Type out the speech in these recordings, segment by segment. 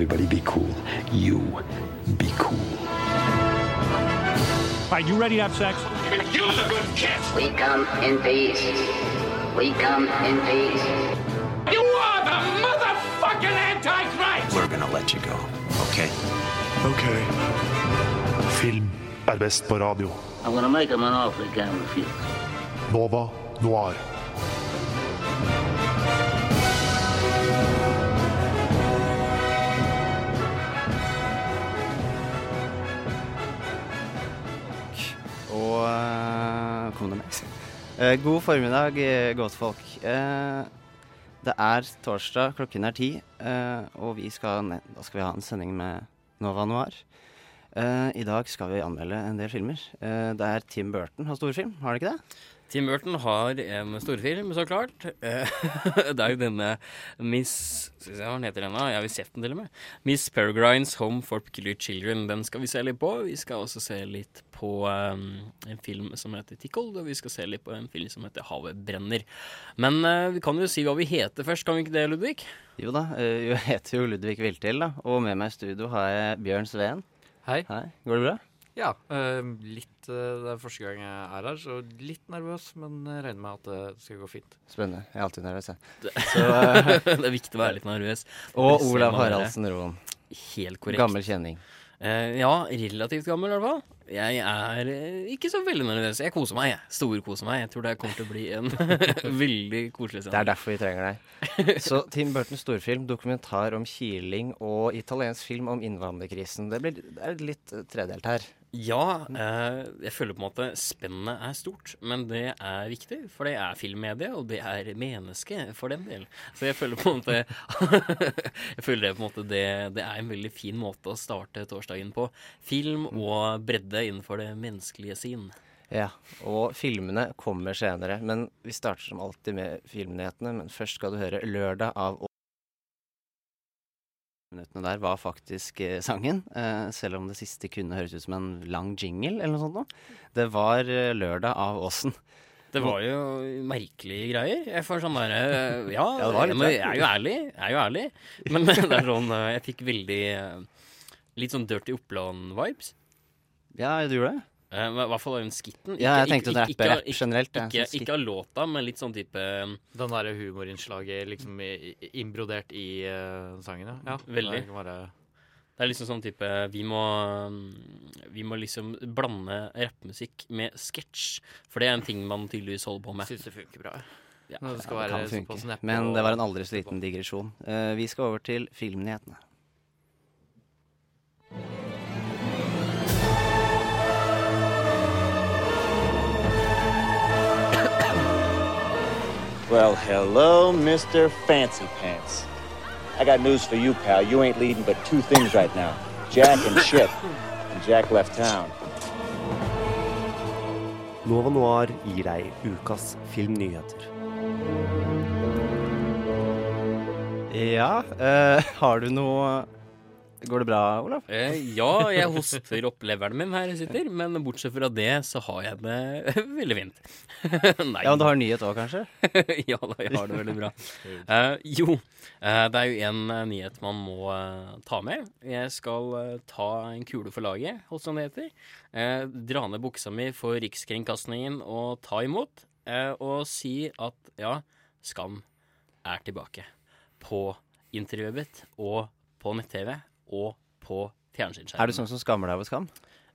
Everybody be cool. You be cool. All right, you ready to have sex? Use a good kiss. We come in peace. We come in peace. You are the motherfucking Antichrist! We're gonna let you go, okay? Ok. Film er best på radio. I'm gonna make him an offer he can't refuse. Nova Noir. God formiddag, godt folk. Eh, det er torsdag, klokken er ti, eh, og vi skal, da skal vi ha en sending med Nova Noir. Eh, I dag skal vi anmelde en del filmer. Eh, det er Tim Burton har storfilm, har det ikke det? Tim Burton har en storfilm, så klart. Eh, det er jo denne Miss Skal vi se hva den heter ennå? Jeg har sett den til og med. Miss Peregrines Home for Peculiar Children. Den skal vi se litt på. Vi skal også se litt på um, en film som heter Tickled, og vi skal se litt på en film som heter Havet brenner. Men uh, vi kan jo si hva vi heter først, kan vi ikke det, Ludvig? Jo da, eh, jeg heter jo Ludvig Viltil, da, og med meg i studio har jeg Bjørn Sveen. Hei. Hei, går det bra? Ja, eh, litt eh, Det er første gang jeg er her, så litt nervøs, men jeg regner med at det skal gå fint. Spennende. Jeg er alltid nervøs, jeg. Så, det er viktig å være litt nervøs. og Olav. Haraldsen Roen. Helt korrekt. Gammel kjenning. Uh, ja, relativt gammel i hvert fall. Jeg er ikke så veldig nervøs. Jeg koser meg, jeg. Storkoser meg. Jeg tror det kommer til å bli en veldig koselig Det er derfor vi trenger deg. Så Tim Burtons storfilm, dokumentar om kiling og italiensk film om innvandrerkrisen. Det, blir, det er litt tredelt her. Ja, eh, jeg føler på en måte spennet er stort, men det er viktig. For det er filmmedie, og det er menneske, for den del. Så jeg føler på en måte Jeg føler det på en måte det, det er en veldig fin måte å starte torsdagen på. Film og bredde innenfor det menneskelige sin. Ja, Og filmene kommer senere. Men vi starter som alltid med filmnyhetene. Men først skal du høre 'Lørdag' av Minuttene der var faktisk eh, sangen, eh, selv om det siste kunne høres ut som en lang jingle eller noe sånt. Noe. Det var eh, 'Lørdag' av Åsen. Det var jo merkelige greier. Jeg får sånn derre Ja, Ja, det var litt men jeg er jo ærlig. Jeg er jo ærlig. Men det er sånn eh, Jeg fikk veldig eh, Litt sånn Dirty Oppland-vibes. Ja, du gjorde det? Eh, I hvert fall den skitten. Ja, jeg tenkte ikke, rappe ikke- rapp generelt. ja. Ikke, Sånn ikke av låta, men litt sånn type um, Den derre humorinnslaget liksom innbrodert i uh, sangen, ja. ja. Veldig. Det er, Det er liksom sånn type Vi må um, Vi må liksom blande rappmusikk med sketsj. For det er en ting man tydeligvis holder på med. Syns det funker bra. Ja. Det skal Ja, det kan funke. Men det var en aldri så liten digresjon. Uh, vi skal over til filmnyhetene. Well, hello, Mr. Fancy Pants. I got news for you, pal. You ain't leading but two things right now Jack and Chip. And Jack left town. Nova Noir gir deg ukas filmnyheter. Ja, uh, har du noe Går det bra, Olav? Eh, ja, jeg hoster opp leveren min her jeg sitter, men bortsett fra det så har jeg det veldig fint. Nei. Ja, men du har nyhet òg, kanskje? ja da, jeg har det veldig bra. Eh, jo, eh, det er jo en nyhet man må eh, ta med. Jeg skal ta en kule for laget, hos som det heter. Eh, dra ned buksa mi for Rikskringkastingen og ta imot. eh, og si at ja, Skam er tilbake. På intervjuet og på nett-TV og på fjernsynsskjermen. Er du sånn som skammer deg over skam?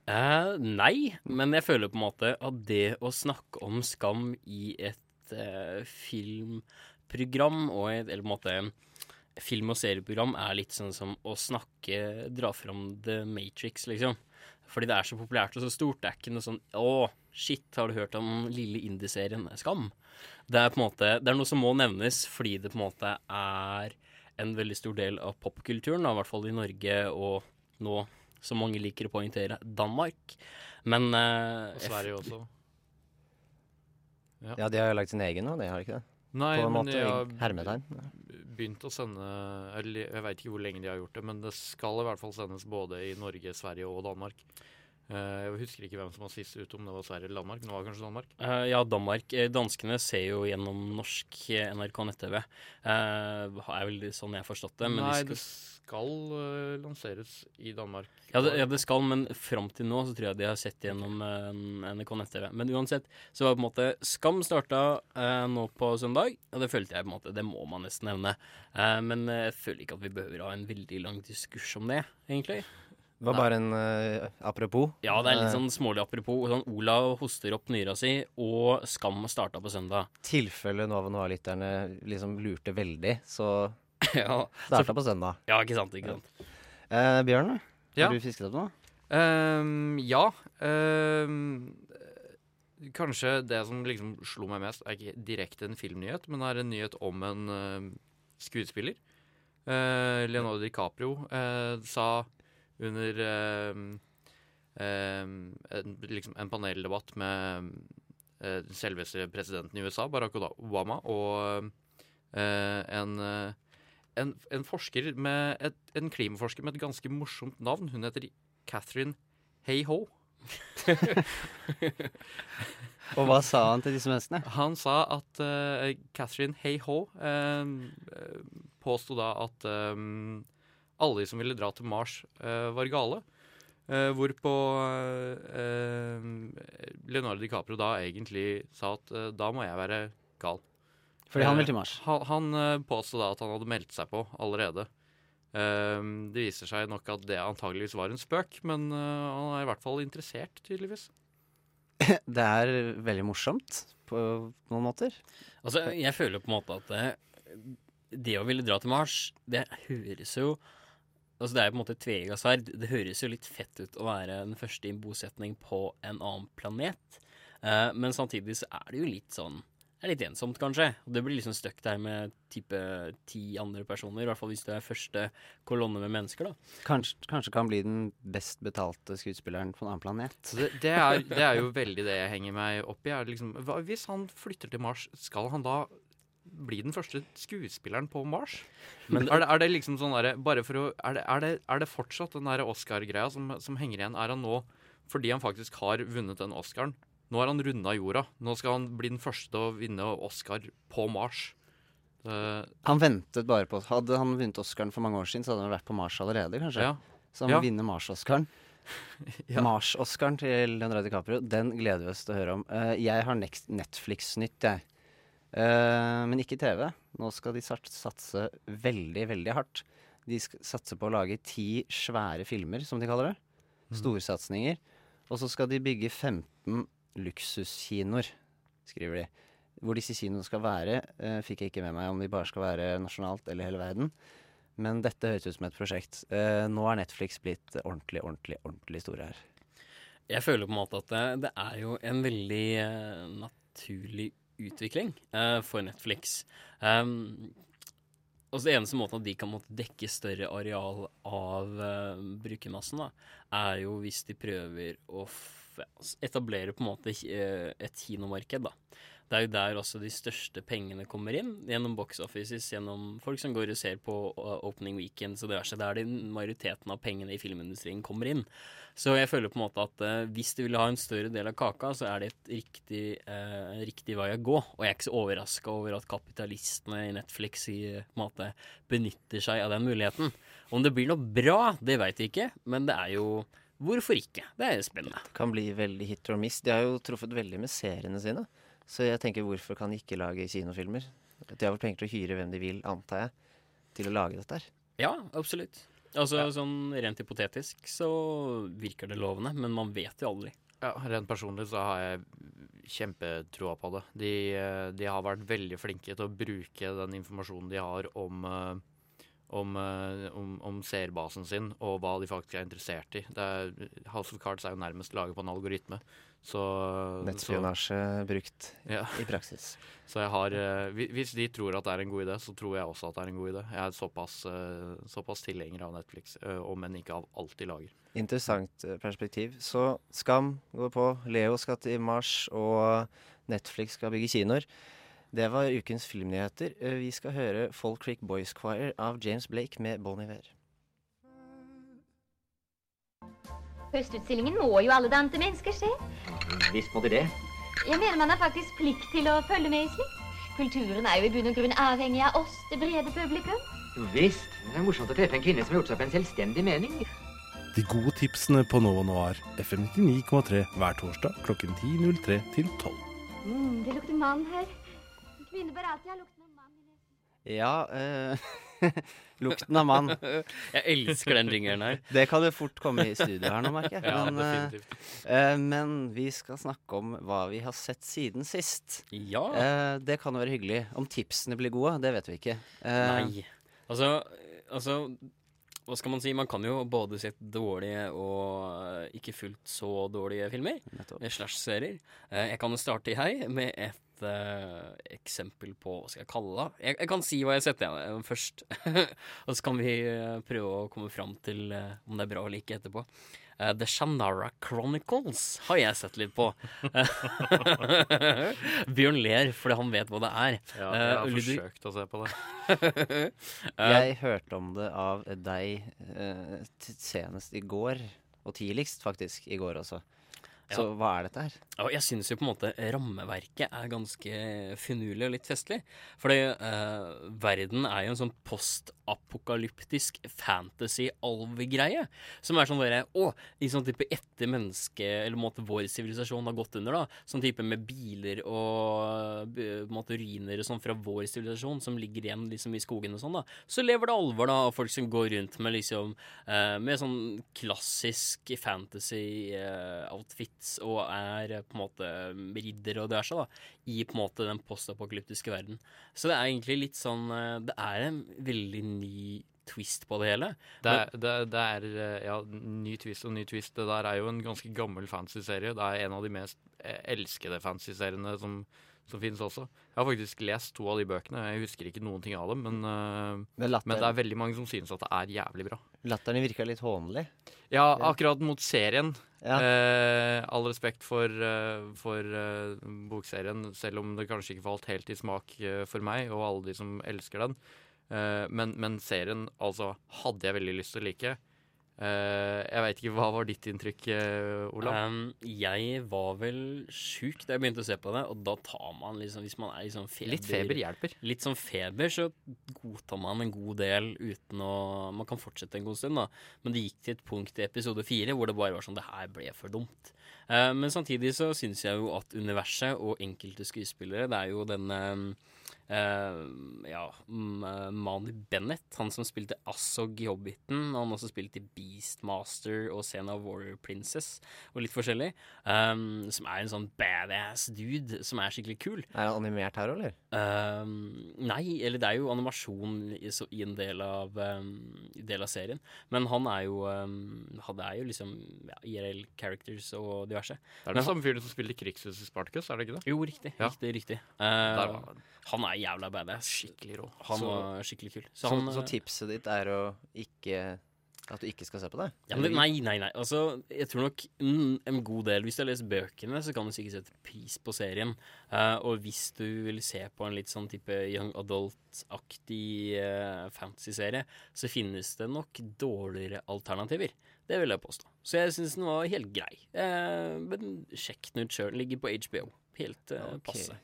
Eh, nei, men jeg føler på en måte at det å snakke om skam i et eh, filmprogram og et, eller på en måte film- og serieprogram er litt sånn som å snakke Dra fram The Matrix, liksom. Fordi det er så populært og så stort. Det er ikke noe sånn Å, shit, har du hørt om lille indieserien Skam? Det er på en måte Det er noe som må nevnes fordi det på en måte er en veldig stor del av popkulturen, i hvert fall i Norge og nå, som mange liker å poengtere, Danmark. Men eh, Og Sverige også. Ja, de har jo lagd sin egen nå, de har ikke det? Nei, På en men måte, jeg har hermetegn. begynt å sende Jeg veit ikke hvor lenge de har gjort det, men det skal i hvert fall sendes både i Norge, Sverige og Danmark. Eh, jeg husker ikke hvem som var sist ute, om det var Sverige eller Danmark. var det kanskje Danmark. Uh, ja, Danmark. Eh, danskene ser jo gjennom norsk NRK nett-TV. Uh, er vel sånn jeg har forstått det. Men Nei, de det skal, skal eh, lanseres i Danmark. ja, det, ja, det skal, men fram til nå så tror jeg de har sett gjennom NRK nett-TV. Men uansett så var på en måte Skam starta nå på søndag, og det følte jeg på en måte Det må man nesten nevne. Men jeg føler ikke at vi behøver ha en veldig lang diskurs om det, egentlig. Det var bare en uh, apropos. Ja, det er litt Eh, sånn smålig apropos. Sånn, Olav hoster opp nyra si, og Skam starta på søndag. tilfelle Nova Noir-lytterne liksom lurte veldig, så ja, starta på søndag. ja, ikke sant? ikke sant Eh, Bjørn? Ja. har du fisket opp noe? Ehm, ja. ehm, eh, kanskje det som liksom slo meg mest, er ikke direkte en filmnyhet, men er en nyhet om en eh, skuespiller. Eh, Leonardo DiCaprio eh, sa under ehm, ehm, en, liksom en paneldebatt med eh, selveste presidenten i USA, Barack Obama, og eh, en eh, en, en forsker med et, en klimaforsker med et ganske morsomt navn. Hun heter Catherine Hey-Ho. Og hva sa han til disse menneskene? Han sa at uh, Catherine Hey-Ho uh, påsto da at eh, alle de som ville dra til Mars, eh, var gale. Eh, hvorpå eh, Leonardo DiCaprio da egentlig sa at da må jeg være gal. Fordi han vil til Mars. Han, han påstod da at han hadde meldt seg på allerede. Det viser seg nok at det antageligvis var en spøk, men han er i hvert fall interessert, tydeligvis. Det er veldig morsomt på noen måter. Altså, jeg føler på en måte at det, det å ville dra til Mars, det høres jo Altså, det er jo på en måte et tveegga sverd. Det høres jo litt fett ut å være den første i en bosetning på en annen planet. Eh, men samtidig så er det jo litt sånn Det er litt ensomt, kanskje. Og det blir liksom stuck der med type ti andre personer. I hvert fall hvis du er første kolonne med mennesker, da. Kanskje, kanskje kan bli den best betalte skuespilleren på en annen planet. Det, det, er, det er jo veldig det jeg henger meg opp i. Er liksom, hva, hvis han flytter til Mars, skal han da bli den første skuespilleren på Mars? Men- er, det, er det liksom sånn derre Bare for å Er det, er det, er det fortsatt den derre Oscar-greia som, som henger igjen? Er han nå, fordi han faktisk har vunnet den Oscaren Nå har han runda jorda. Nå skal han bli den første til å vinne Oscar på Mars. Eh, Han ventet bare på Hadde han vunnet Oscaren for mange år siden, så hadde han vært på Mars allerede, kanskje. ja. Så han Ja. vinner Mars-Oscaren. Ja. Mars-Oscaren til Leonardo DiCaprio, den gleder vi oss til å høre om. Uh, jeg har Netflix-nytt, jeg. Eh, men ikke TV. Nå skal de satse veldig, veldig hardt. De satser på å lage ti svære filmer, som de kaller det. Storsatsinger. Og så skal de bygge 15 luksuskinoer, skriver de. Hvor disse kinoene skal være, eh, fikk jeg ikke med meg om de bare skal være nasjonalt eller hele verden. Men dette høres ut som et prosjekt. Eh, nå er Netflix blitt ordentlig, ordentlig, ordentlig store her. Jeg føler på en måte at det, det er jo en veldig naturlig utvikling eh, for Netflix. Um, altså det eneste måten at de kan måtte dekke større areal av uh, brukermassen, da, er jo hvis de prøver å etablere på en måte eh, et kinomarked. da. Det er jo der også de største pengene kommer inn, gjennom box offices, gjennom folk som går og ser på uh, opening og diverse. Det er der majoriteten av pengene i filmindustrien kommer inn. Så jeg føler på en måte at eh, hvis de vil ha en større del av kaka, så er det et riktig, eh, riktig vei å gå. Og jeg er ikke så overraska over at kapitalistene i Netflix i, måte, benytter seg av den muligheten. Om det blir noe bra, det veit jeg ikke, men det er jo Hvorfor ikke? Det er spennende. Det Kan bli veldig hit or miss. De har jo truffet veldig med seriene sine. Så jeg tenker, hvorfor kan de ikke lage kinofilmer? De har vel penger til å hyre hvem de vil, antar jeg, til å lage dette her. Ja, absolutt. Altså sånn rent hypotetisk så virker det lovende, men man vet jo aldri. Ja, Rent personlig så har jeg kjempetroa på det. De, eh, de har vært veldig flinke til å bruke den informasjonen de har om, eh, om, eh, om, om seerbasen sin, og hva de faktisk er interessert i. Det er, House of Cards er jo nærmest laget på en algoritme. Så, så, brukt ja. i praksis. så jeg har eh, Hvis de tror at det er en god idé, så tror jeg også at det er en god idé. Jeg er såpass, eh, såpass tilhenger av Netflix, eh, om enn ikke av alt de lager. Interessant perspektiv. Så Skam går på, Leo skal til Mars, og Netflix skal bygge kinoer. Det var ukens filmnyheter. Vi skal høre Folk Creek Boys Choir av James Blake med Bon Iver. Høstutstillingen må jo alle dante mennesker se. Visst må de det. Jeg mener man har faktisk plikt til å følge med i slikt. Kulturen er jo i bunn og grunn avhengig av oss, det brede publikum. Visst. Det er morsomt å treffe en kvinne som har gjort seg opp en selvstendig mening. De gode tipsene på Nova Noir FM 99,3 hver torsdag klokken 10.03 til 12. Mm, det lukter mann her. En kvinne bør alltid ha lukten av mann. Ja eh, Lukten av mann. Jeg elsker den ringeren her. Det kan jo fort komme i studio her nå, merker jeg. Ja, men, eh, men vi skal snakke om hva vi har sett siden sist. Ja. Uh, det kan jo være hyggelig. Om tipsene blir gode, det vet vi ikke. Uh, Nei. Altså, altså Hva skal man si? Man kan jo både se dårlige og ikke fullt så dårlige filmer. Slash serier. Jeg kan jo starte, i hei med et eh, eksempel på Hva skal jeg kalle det? Jeg, jeg kan si hva jeg setter igjen først. og så kan vi eh, prøve å komme fram til eh, om det er bra eller ikke etterpå. Uh, The Shannara Chronicles har jeg sett litt på. Bjørn ler fordi han vet hva det er. Ja, Eh, jeg har uh, forsøkt å se på det. uh, Jeg hørte om det av deg eh, senest i går. Og tidligst, faktisk. I går også. Så Ja. hva er dette her? Og jeg syns jo på en måte rammeverket er ganske finurlig og litt festlig. Fordi eh, verden er jo en sånn postapokalyptisk fantasy-alvegreie. Som er sånn derre Å, i sånn type etter mennesket, eller måte vår sivilisasjon har gått under, da. Sånn type med biler og på en måte ruiner og sånn fra vår sivilisasjon som ligger igjen liksom i skogen og sånn, da. Så lever det alvor, da, og folk som går rundt med liksom eh, Med sånn klassisk fantasy-outfits og er eh, på en måte ridder og diverse, da, i på en måte den postapokalyptiske verden. Så det er egentlig litt sånn eh, Det er en veldig ny twist på det hele. Det er, det, det er eh, ja, ny twist og ny twist. Det der er jo en ganske gammel fantasy-serie. Det er en av de mest eh, elskede fantasy-seriene som, som finnes også. Jeg har faktisk lest to av de bøkene. Jeg husker ikke noen ting av dem, men, eh, Men latter- men det er veldig mange som synes at det er jævlig bra. Latteren virka litt hånlig. Ja, akkurat mot serien. Ja. Eh, all respekt for, for bokserien, selv om det kanskje ikke falt helt i smak for meg og alle de som elsker den. Eh, men, men serien altså hadde jeg veldig lyst til å like. Eh, jeg veit ikke, Hva var ditt inntrykk, eh, Olav? Um, jeg var vel sjuk da jeg begynte å se på det, og da tar man liksom Hvis man er sånn feber Litt feber hjelper. Litt sånn feber, så godtar man en god del uten å Man kan fortsette en god stund, da. Men det gikk til et punkt i episode fire hvor det bare var sånn Det her ble for dumt. Uh, men samtidig så syns jeg jo at universet og enkelte skuespillere Det er jo denne eh, ja, mm, eh, Mani Bennett, han som spilte Assog i Hobbiten. Og han også spilte i Beastmaster og Sena Warrior Princess og litt forskjellig. Um, som er en sånn badass dude som er skikkelig kul. Er han animert her eller? Um, nei, eller det er jo animasjon i, så, i en del av, um, del av serien. Men han er jo um, Han er jo liksom ja, IRL characters og diverse. Det er Men den samme fyren som spilte Krigshus i Spartacus, er det ikke det? Jo, riktig. Ja. Riktig, riktig. Der Uh, var han. han er jævla badass. Skikkelig rå. Han Så- var skikkelig kul. Så, han, så så, tipset ditt er å ikke At du ikke skal se på det? Ja, men nei, nei, nei. Altså, jeg tror nok mm, en god del Hvis du har lest bøkene, så kan du sikkert sette pris på serien. Uh, og hvis du vil se på en litt sånn type young adult-aktig uh, fantasy-serie, så finnes det nok dårligere alternativer. Det vil jeg påstå. Så jeg syns den var helt grei. Uh, men sjekk den ut sjøl. Ligger på HBO. Helt uh, Ok. passe.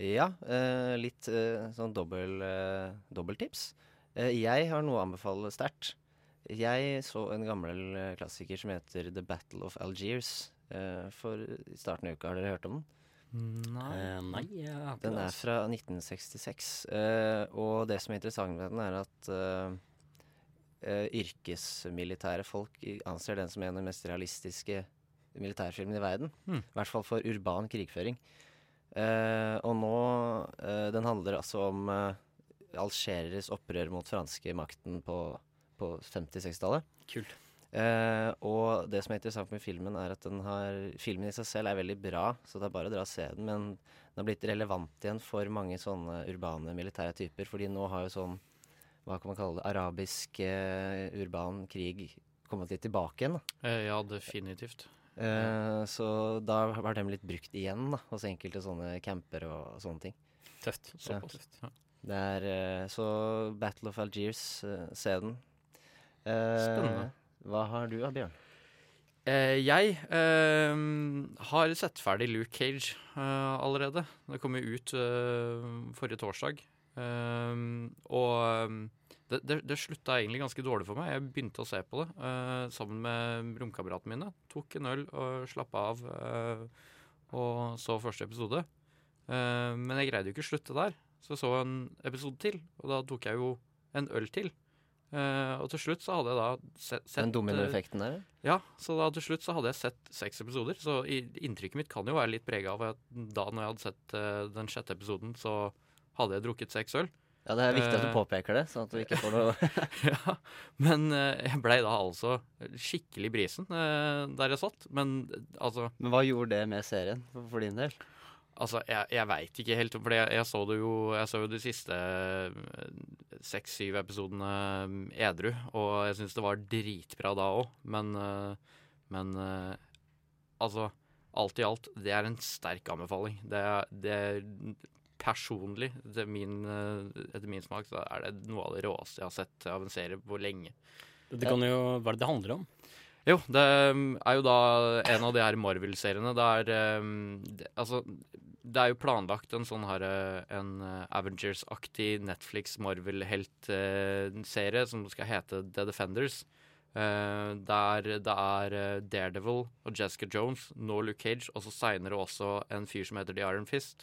Ja, eh, litt eh, sånn dobbel, eh, dobbeltips. Eh, jeg har noe å anbefale sterkt. Jeg så en gammel eh, klassiker som heter The Battle of Algiers. eh, for i starten av uka. Har dere hørt om den? Eh, nei, jeg har ikke Den er fra 1966. eh, og det som er interessant med den, er at yrkesmilitære folk anser den som en av de mest realistiske militærfilmene i verden. Hmm. I hvert fall for urban krigføring. Eh, og nå eh, Den handler altså om uh, algereres opprør mot franske makten på, på 50-60-tallet. Kult. Eh, og det som er interessant med filmen, er at den har filmen i seg selv er veldig bra, så det er bare å dra og se den. Men den har blitt relevant igjen for mange sånne urbane militære typer. Fordi nå har jo sånn, hva kan man kalle det, arabisk eh, urban krig kommet litt tilbake igjen. Da. Eh, ja, definitivt. Eh, så da har de blitt brukt igjen da, hos enkelte sånne camper og sånne ting. Tøft. Ja. tøft. Ja. Det er eh, Så Battle of Algiers, eh, se den. Spennende. Hva har du da, Bjørn? Eh, jeg har sett ferdig Luke Cage allerede. Det kom jo ut forrige torsdag. Og det, det, det slutta egentlig ganske dårlig for meg. Jeg begynte å se på det uh, sammen med romkameratene mine. Tok en øl og slappa av uh, og så første episode. Uh, men jeg greide jo ikke å slutte der, så jeg så en episode til. Og da tok jeg jo en øl til. Og til slutt så hadde jeg da sett, sett Den dominoeffekten der? Ja, så da til slutt så hadde jeg sett seks episoder. Så i, inntrykket mitt kan jo være litt prega av at da når jeg hadde sett den sjette episoden, så hadde jeg drukket seks øl. Ja, det er viktig at du Eh, påpeker det, sånn at du ikke får noe ja, men eh, jeg blei da altså skikkelig brisen eh, der jeg satt. Men altså Men hva gjorde det med serien for, din del? Altså, jeg, jeg veit ikke helt, for jeg, jeg så det jo Jeg så jo de siste seks-syv episodene edru, og jeg syns det var dritbra da òg, men Men altså Alt i alt, det er en sterk anbefaling. Det det personlig, det er min, eh, etter min smak, så er det noe av det råeste jeg har sett av en serie på lenge. Det kan jo Hva er det det handler om? Jo, det um, er jo da en av de her Marvel-seriene. Det er um, det, Altså, det er jo planlagt en sånn her uh, en uh, Avengers-aktig Netflix Marvel-helt-serie som skal hete The Defenders. Uh, der det er Daredevil og Jessica Jones, nå Luke Cage, og så seinere også en fyr som heter The Iron Fist.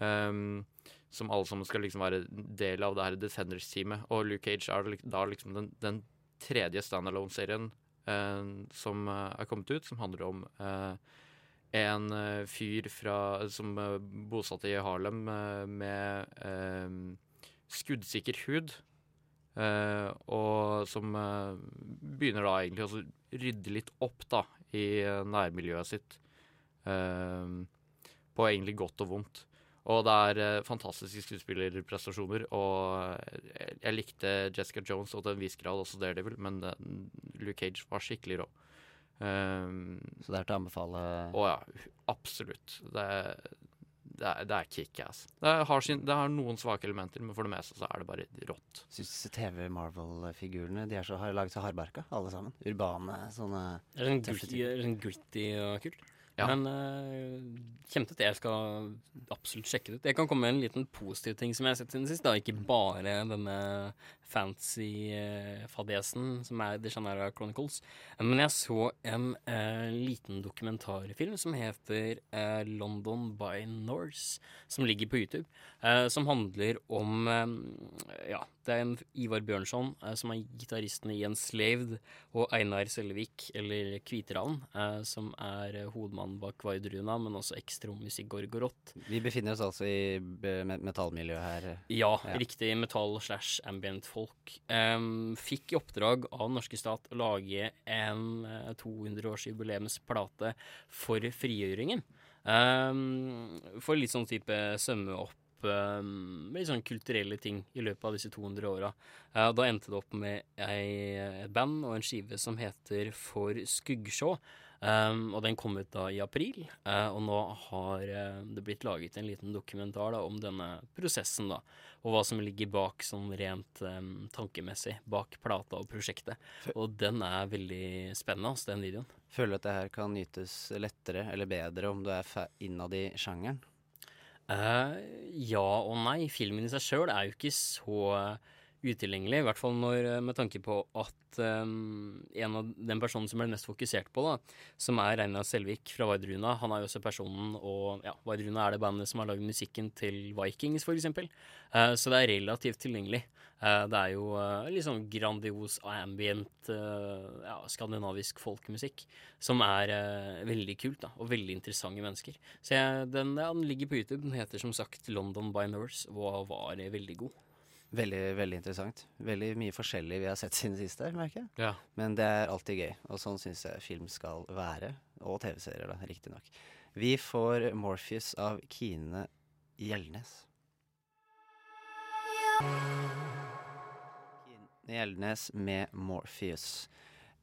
Um, som alle sammen skal liksom være del av det her Defenders-teamet. Og Luke Cage er da liksom den, den tredje standalone-serien uh, som eh, er kommet ut, som handler om uh, en fyr fra, som uh, bosatte i Harlem med eh, skuddsikker hud. og som begynner da egentlig å rydde litt opp da i nærmiljøet sitt. eh, på egentlig godt og vondt. Og det er eh, fantastiske skuespillerprestasjoner. Og eh, jeg, jeg likte Jessica Jones og til en viss grad også Daredevil, men eh, Luke Cage var skikkelig rå. Um, Så det er til å anbefale Å ja, absolutt. Det, det, er, det er kickass. Det, har sin- det har noen svake elementer, men for det meste så er det bare rått. Syns TV-Marvel-figurene De er så, har laget så hardbarka, alle sammen. Urbane, sånne Er det en er det sånn gritty og kult? Ja. Men uh, det, Jeg skal absolutt sjekke det ut. Jeg kan komme med en liten positiv ting som jeg har sett siden sist. da Ikke bare denne fancy uh, fadesen som er The Janera Chronicles. Men jeg så en uh, liten dokumentarfilm som heter uh, London by Norse, som ligger på YouTube. eh, som handler om eh, Ja, det er en Ivar Bjørnson eh, som er gitaristen i Enslaved, og Einar Sellevik, eller Kviteravn, eh, som er eh, hovedmannen bak Vardruna, men også ekstrommusikk Gorgorot. Vi befinner oss altså i metallmiljøet her. Ja, riktig metall slash ambient folk. Em, fikk i oppdrag av den norske stat å lage en eh, 200-årsjubileumsplate for frigjøringen. Um, for litt sånn type sømme opp em, litt sånn kulturelle ting i løpet av disse 200 åra. Eh, da endte det opp med et band og en skive som heter For skuggsjå. Um, og den kom ut da i april, uh, og nå har uh, det blitt laget en liten dokumentar da, om denne prosessen, da, og hva som ligger bak sånn rent um, tankemessig bak plata og prosjektet. Og den er veldig spennende, altså, den videoen. Føler du at det her kan nytes lettere eller bedre om du er innad i sjangeren? Eh, ja og nei. Filmen i seg sjøl er jo ikke så eh, utilgjengelig. I hvert fall når, eh, med tanke på at um, en av den personen som ble mest fokusert på, da, som er Reinar Selvik fra Vardruna, han er jo også personen og ja, Vardruna er det bandet som har lagd musikken til Vikings, for eksempel. Eh, så det er relativt tilgjengelig. Eh, det er jo litt sånn grandios ambient ja, skandinavisk folkemusikk som er veldig kult da, og veldig interessante mennesker. Så jeg, den, den ligger på YouTube. Den heter som sagt London by Nurse og var veldig god. Veldig veldig interessant. Veldig mye forskjellig vi har sett siden sist her, merker jeg. Ja. Men det er alltid gøy, og sånn syns jeg film skal være. Og TV-serier, da, riktignok. Vi får Morpheus av Kine Gjeldnes. Kine Gjeldnes med Morpheus.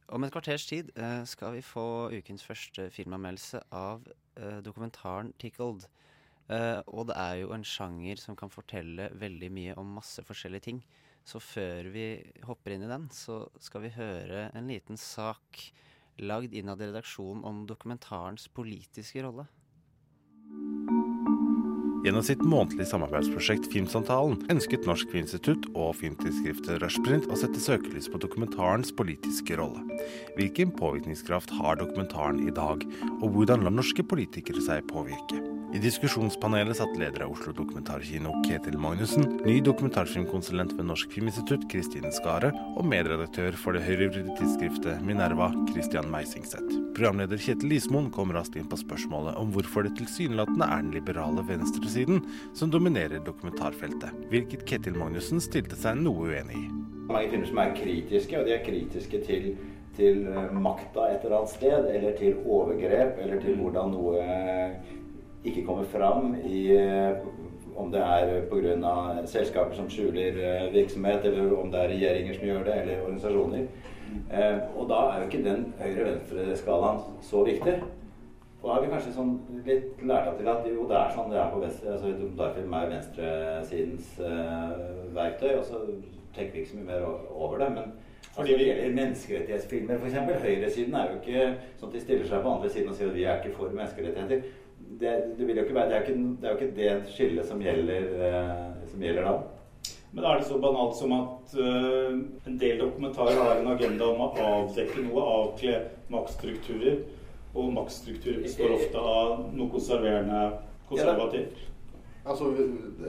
Om et kvarters tid eh, skal vi få ukens første filmanmeldelse av eh, dokumentaren 'Tickled'. Eh, og det er jo en sjanger som kan fortelle veldig mye om masse forskjellige ting. Så før vi hopper inn i den, så skal vi høre en liten sak lagd innad i redaksjonen om dokumentarens politiske rolle. Gjennom sitt månedlige samarbeidsprosjekt Filmsamtalen ønsket Norsk Filminstitutt og filmtidsskriftet Rushprint å sette søkelys på dokumentarens politiske rolle. Hvilken påvirkningskraft har dokumentaren i dag, og hvordan lar norske politikere seg påvirke? I diskusjonspanelet satt leder av Oslo Dokumentarkino Ketil Magnussen, ny dokumentarfilmkonsulent ved Norsk Filminstitutt Kristine Skare og medredaktør for det høyrevridde tidsskriftet Minerva Christian Meisingseth. Programleder Kjetil Ismoen kom raskt inn på spørsmålet om hvorfor det tilsynelatende er den liberale venstresiden som dominerer dokumentarfeltet, hvilket Ketil Magnussen stilte seg noe uenig i. Mange filmer som er kritiske, og de er kritiske til, til eh, makta et eller annet sted, eller til overgrep, eller til hvordan noe ikke kommer fram i eh, om det er pga. selskaper som skjuler eh, virksomhet, eller om det er regjeringer som gjør det, eller organisasjoner. Eh, og da er jo ikke den høyre-venstre-skalaen så viktig. Og da har vi kanskje sånn litt lært opp til at jo, det er sånn det er på venstre. altså Dokumentarfilm er venstresidens uh, verktøy, og så tenker vi ikke så mye mer over det. Men fordi det gjelder menneskerettighetsfilmer, f.eks. Høyresiden er jo ikke sånn at de stiller seg på andre siden og sier at vi er ikke for menneskerettigheter. Det, det, vil jo ikke være, det, er jo ikke, det er jo ikke det skillet som gjelder, eh, som gjelder da. Men er det så banalt som at øh, en del dokumentarer har en agenda om å avdekke noe, avkle maktstrukturer. Og maktstrukturer består ofte av noe konserverende konservativt. Altså,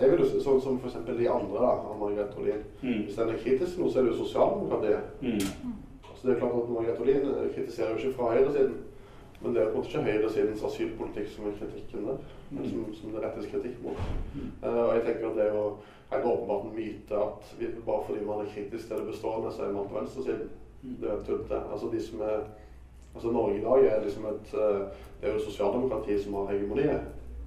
jeg vil jo si sånn som for eksempel de andre da, av Margrethe Olin. Hvis den er kritisk til noe, så er det jo sosialdemokratiet. Så det er klart at Margrethe Olin kritiserer jo ikke fra høyresiden. Men det er på en måte ikke høyresidens asylpolitikk som er kritikken der. Mm. Som, som det rettes kritikk mot. Eh, og jeg tenker at det er jo helt åpenbart en myte at vi, bare fordi man er kritisk til det bestående, så er man på venstresiden. Det er tullete. Altså de som er Altså Norge i dag er liksom et uh, Det er jo sosialdemokratiet som har hegemoniet.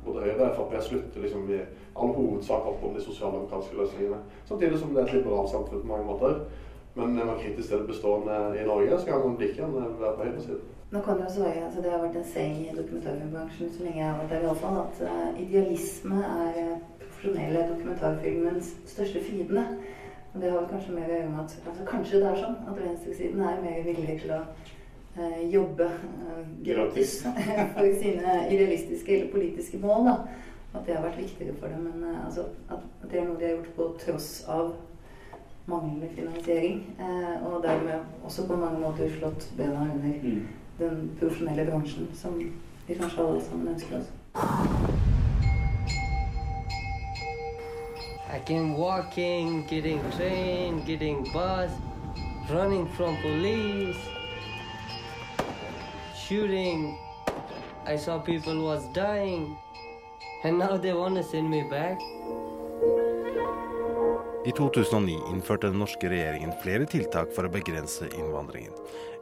Både Høyre og Frp slutter liksom i all hovedsak opp om de sosialdemokratiske løsningene. Samtidig som det er et liberalt samfunn på mange måter. Men når man kritisk til det bestående i Norge, så kan man like gjerne være på høyresiden. Nå kan jeg si, altså Det har vært en saying i dokumentarfilmbransjen så lenge jeg har vært der, i alle fall, at eh, idealisme er eh, profesjonelle dokumentarfilmens største fiende. Og det har kanskje mer å gjøre med at altså, kanskje det er sånn at venstresiden er mer villig til å eh, jobbe eh, gratis for sine idealistiske eller politiske mål. da. At det har vært viktigere for dem. Men altså, at det er noe de har gjort på tross av manglende finansiering. Eh, og dermed også på mange måter slått bena under den profesjonelle bransjen som vi kanskje alle sammen ønsker oss. I came walking, getting train, getting bus, running from police, shooting. I saw people was dying, and now they want to send me back. I 2009 innførte den norske regjeringen flere tiltak for å begrense innvandringen.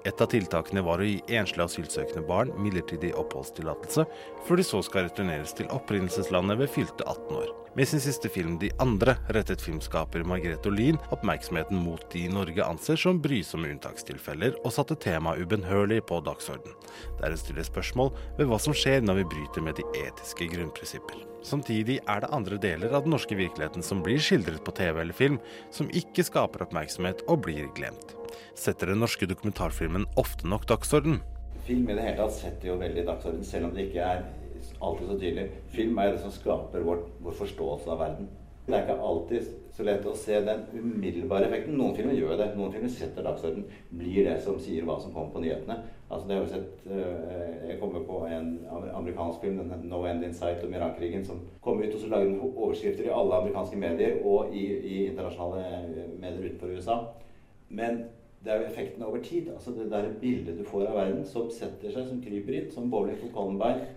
Et av tiltakene var å gi enslige asylsøkende barn midlertidig oppholdstillatelse, før de så skal returneres til opprinnelseslandet ved fylte 18 år. Med sin siste film 'De andre' rettet filmskaper Margrethe Olin oppmerksomheten mot de Norge anser som brysomme unntakstilfeller, og satte temaet ubønnhørlig på dagsorden. Der hun stiller spørsmål ved hva som skjer når vi bryter med de etiske grunnprinsipper. Samtidig er det andre deler av den norske virkeligheten som blir skildret på TV eller film, som ikke skaper oppmerksomhet og blir glemt. Setter den norske dokumentarfilmen ofte nok dagsorden? Film i det hele tatt setter jo veldig dagsorden, selv om det ikke er alltid så tydelig. Film er det som skaper vår, vår forståelse av verden. Det er ikke alltid så lett å se den umiddelbare effekten. Noen filmer gjør det. Noen filmer setter dagsorden. Blir det som sier hva som kommer på nyhetene. Altså det har vi sett, øh, Jeg kommer på en amerikansk film, den 'No End in Sight' om Irak-krigen, som kom ut, og så lagde den overskrifter i alle amerikanske medier og i, i internasjonale medier utenfor USA. Men det er jo effekten over tid. altså Det der bildet du får av verden, som setter seg, som kryper inn, som Bowling for Columbine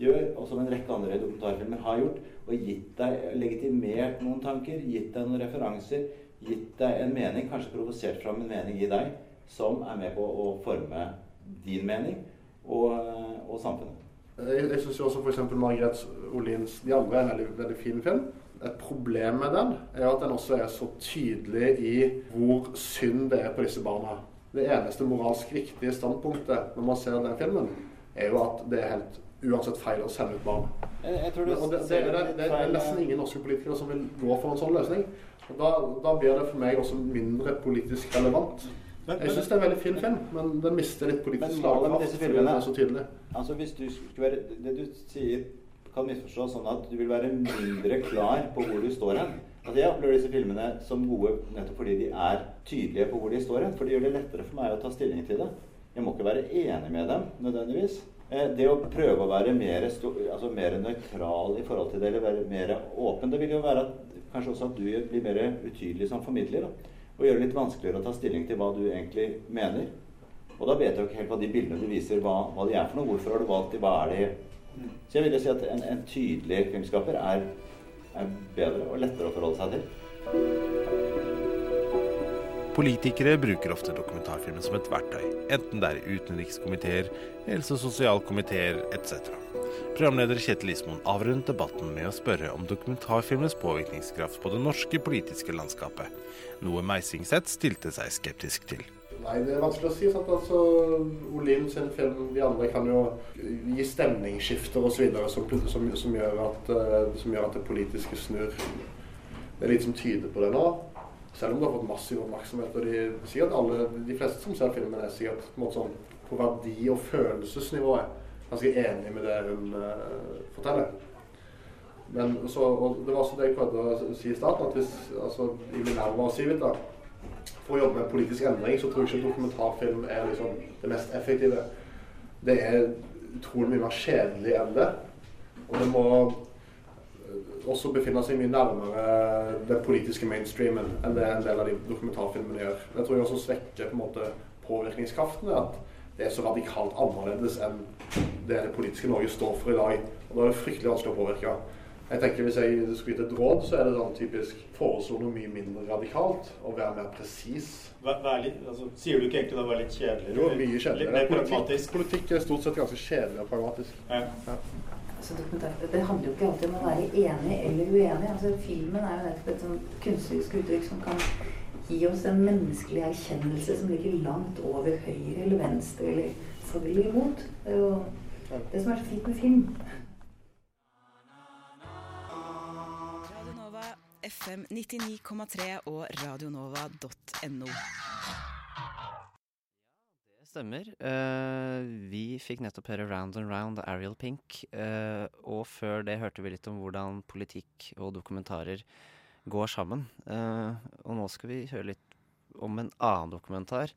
gjør, og som en rekke andre dokumentarfilmer har gjort, og gitt deg, legitimert noen tanker, gitt deg noen referanser, gitt deg en mening, kanskje provosert fram en mening i deg, som er med på å forme din mening og, og samfunnet. Jeg, jeg syns også f.eks. Margrethe Olins 'De andre' er en veldig, veldig fin film. Et problem med den er at den også er så tydelig i hvor synd det er på disse barna. Det eneste moralsk riktige standpunktet når man ser den filmen, er jo at det er helt uansett feil å sende ut barn. Jeg, jeg tror det, det, det, det, er nesten ingen norske politikere som vil gå for en sånn løsning. Og da, da blir det for meg også mindre politisk relevant. Jeg syns det er en veldig fin film, men den mister litt politisk Men slagkraft. disse filmene er så tydelig. Altså hvis du skulle være Det du sier kan misforstås sånn at du vil være mindre klar på hvor du står hen. Altså Jeg opplever disse filmene som gode nettopp fordi de er tydelige på hvor de står hen. For det gjør det lettere for meg å ta stilling til det. Jeg må ikke være enig med dem nødvendigvis. Eh, Det å prøve å være mer, altså nøytral i forhold til det, eller være mer åpen, det vil jo være at, kanskje også at du blir mer utydelig som formidler. Da, og gjøre det litt vanskeligere å ta stilling til hva du egentlig mener. Og da vet jeg jo ikke helt hva de bildene du viser, hva, hva de er for noe. Hvorfor har du valgt de? Hva er de? Så jeg vil jo si at en, en tydelig kunnskaper er, er bedre og lettere å forholde seg til. Politikere bruker ofte dokumentarfilmen som et verktøy, enten det er utenrikskomiteer, helse- og sosialkomiteer etc. Programleder Kjetil Ismoen avrundet debatten med å spørre om dokumentarfilmens påvirkningskraft på det norske politiske landskapet, noe Meisingseth stilte seg skeptisk til. Nei, det er vanskelig å si. sant? Altså, Olin sin film, de andre kan jo gi stemningsskifter osv. Som, som, som, gjør at, eh, som gjør at det politiske snur. Det er litt som tyder på det nå. Selv om det har fått massiv oppmerksomhet. Og de sier alle, de fleste som ser filmen, er sikkert på, sånn, på verdi- og følelsesnivået ganske enig med det hun uh, forteller. Men så, og det var også det jeg prøvde å si i starten, at hvis altså, i Minerva og Civita for å jobbe med politisk endring, så tror jeg ikke dokumentarfilm er liksom det mest effektive. Det er utrolig mye mer kjedelig enn det. Og det må eh, også befinne seg mye nærmere den politiske mainstreamen enn det en del av de dokumentarfilmene gjør. Det tror jeg også svekker på en måte påvirkningskraften at det er så radikalt annerledes enn det det politiske Norge står for i dag. Og da er det fryktelig vanskelig å påvirke. Jeg tenker Hvis jeg skulle gitt et råd, så er det sånn typisk foreslå noe mye mindre radikalt og være mer presis. Vær, vær litt, altså, sier du ikke egentlig det var litt kjedeligere? Jo, mye Litt kjedeligere. mer Politikk, politikk er stort sett ganske kjedelig og pragmatisk. Ja. Altså, dokumentar- det handler jo ikke alltid om å være enig eller uenig. Altså, filmen er jo nettopp et sånn kunstnerisk uttrykk som kan gi oss en menneskelig erkjennelse som ligger langt over høyre eller venstre eller for eller imot. Det er jo det som er så fint med film. FM 99,3 og radionova.no. Ja, Det stemmer. Uh, vi fikk nettopp høre 'Round and Round' av Ariel Pink. Uh, og før det hørte vi litt om hvordan politikk og dokumentarer går sammen. Uh, og nå skal vi høre litt om en annen dokumentar.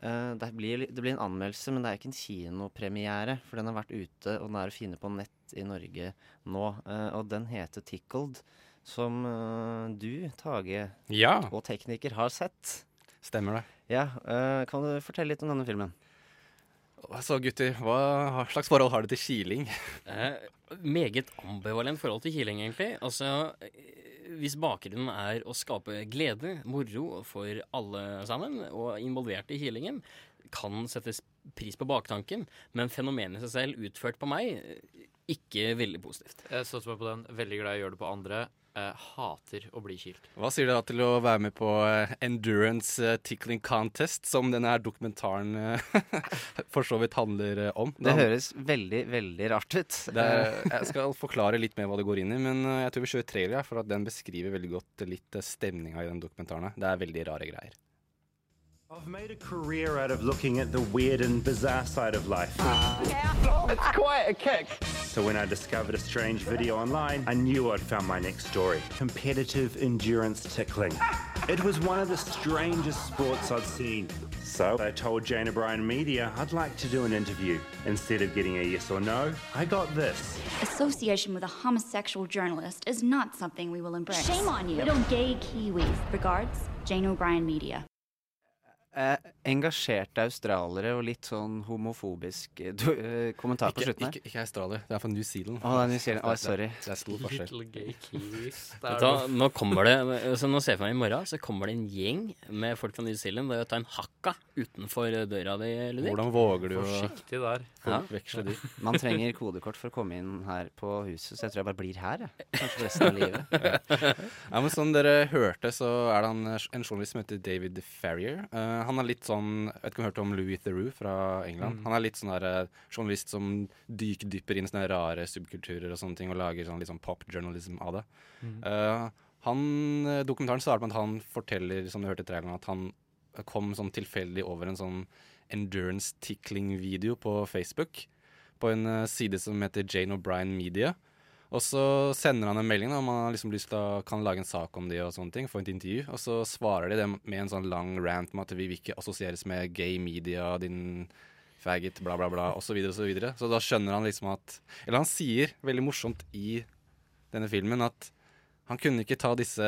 Det, blir, det blir en anmeldelse, men det er ikke en kinopremiere. For den har vært ute, og den er å finne på nett i Norge nå. Og den heter 'Tickled', som uh, du, Tage, Ja. og tekniker, har sett. Stemmer det. Ja, uh, Kan du fortelle litt om denne filmen? Så gutter, hva slags forhold har du til kiling? Eh, meget ambivalent forhold til kiling, egentlig. Altså, eh, hvis bakgrunnen er å skape glede, moro for alle sammen, og involverte i kilingen, kan settes pris på baktanken, men fenomenet i seg selv utført på meg, ikke veldig positivt. Jeg satser meg på den. Veldig glad i å gjøre det på andre. Eh, hater å bli kilt. Hva sier du da til å være med på eh, Endurance eh, Tickling Contest, som denne her dokumentaren eh, for så vidt handler om? Det høres veldig, veldig rart ut. Det er, jeg skal forklare litt mer hva det går inn i, men jeg tror vi kjører trailer, for at den beskriver veldig godt litt stemninga i den dokumentaren. Det er veldig rare greier. I've made a career out of looking at the weird and bizarre side of life. It's quite a kick. So when I discovered a strange video online, I knew I'd found my next story. Competitive endurance tickling. It was one of the strangest sports I'd seen. So I told Jane O'Brien Media I'd like to do an interview. Instead of getting a yes or no, I got this. Association with a homosexual journalist is not something we will embrace. Shame on you. Little gay Kiwis. Regards, Jane O'Brien Media. Eh, engasjerte australiere og litt sånn homofobisk eh, du, eh, kommentar på Ikke, slutten her. ikke, ikke Australia, det er fra New Zealand. Å, det er New Zealand. Å, er- sorry. Det er stor forskjell. Little gay kiwis. Vet nå kommer det så Nå ser jeg for meg i morgen Så kommer det en gjeng med folk fra New Zealand og tar en hakka utenfor døra di. Ludvig. Hvordan våger du å Forsiktig der. Ja. forveksle de? Man trenger kodekort for å komme inn her på huset, så jeg tror jeg bare blir her. Jeg. Kanskje resten av livet. Ja, men Som dere hørte, så er det han, eh, en journalist som heter David Farrier. Uh, han er litt sånn Jeg vet ikke om du har hørt om Louis Theroux fra England? Mm. Han er litt sånn der, eh, journalist som dykdypper inn sånne rare subkulturer og sånne ting, og lager sånn litt sånn pop journalism av det. Mm. Uh, han, eh, Dokumentaren starter med at han forteller som du hørte i traileren, at han kom sånn tilfeldig over en sånn endurance tickling-video på Facebook. På en eh, side som heter Jane O'Brien Media. Og så sender han en melding om han liksom å kan lage en sak om det og sånne ting. Få et intervju. Og så svarer de det med en sånn lang rant om at vi vil ikke assosieres med gay media, din faggot, bla, bla, bla, osv., og Så, videre. så da skjønner han liksom at Eller han sier veldig morsomt i denne filmen at han kunne ikke ta disse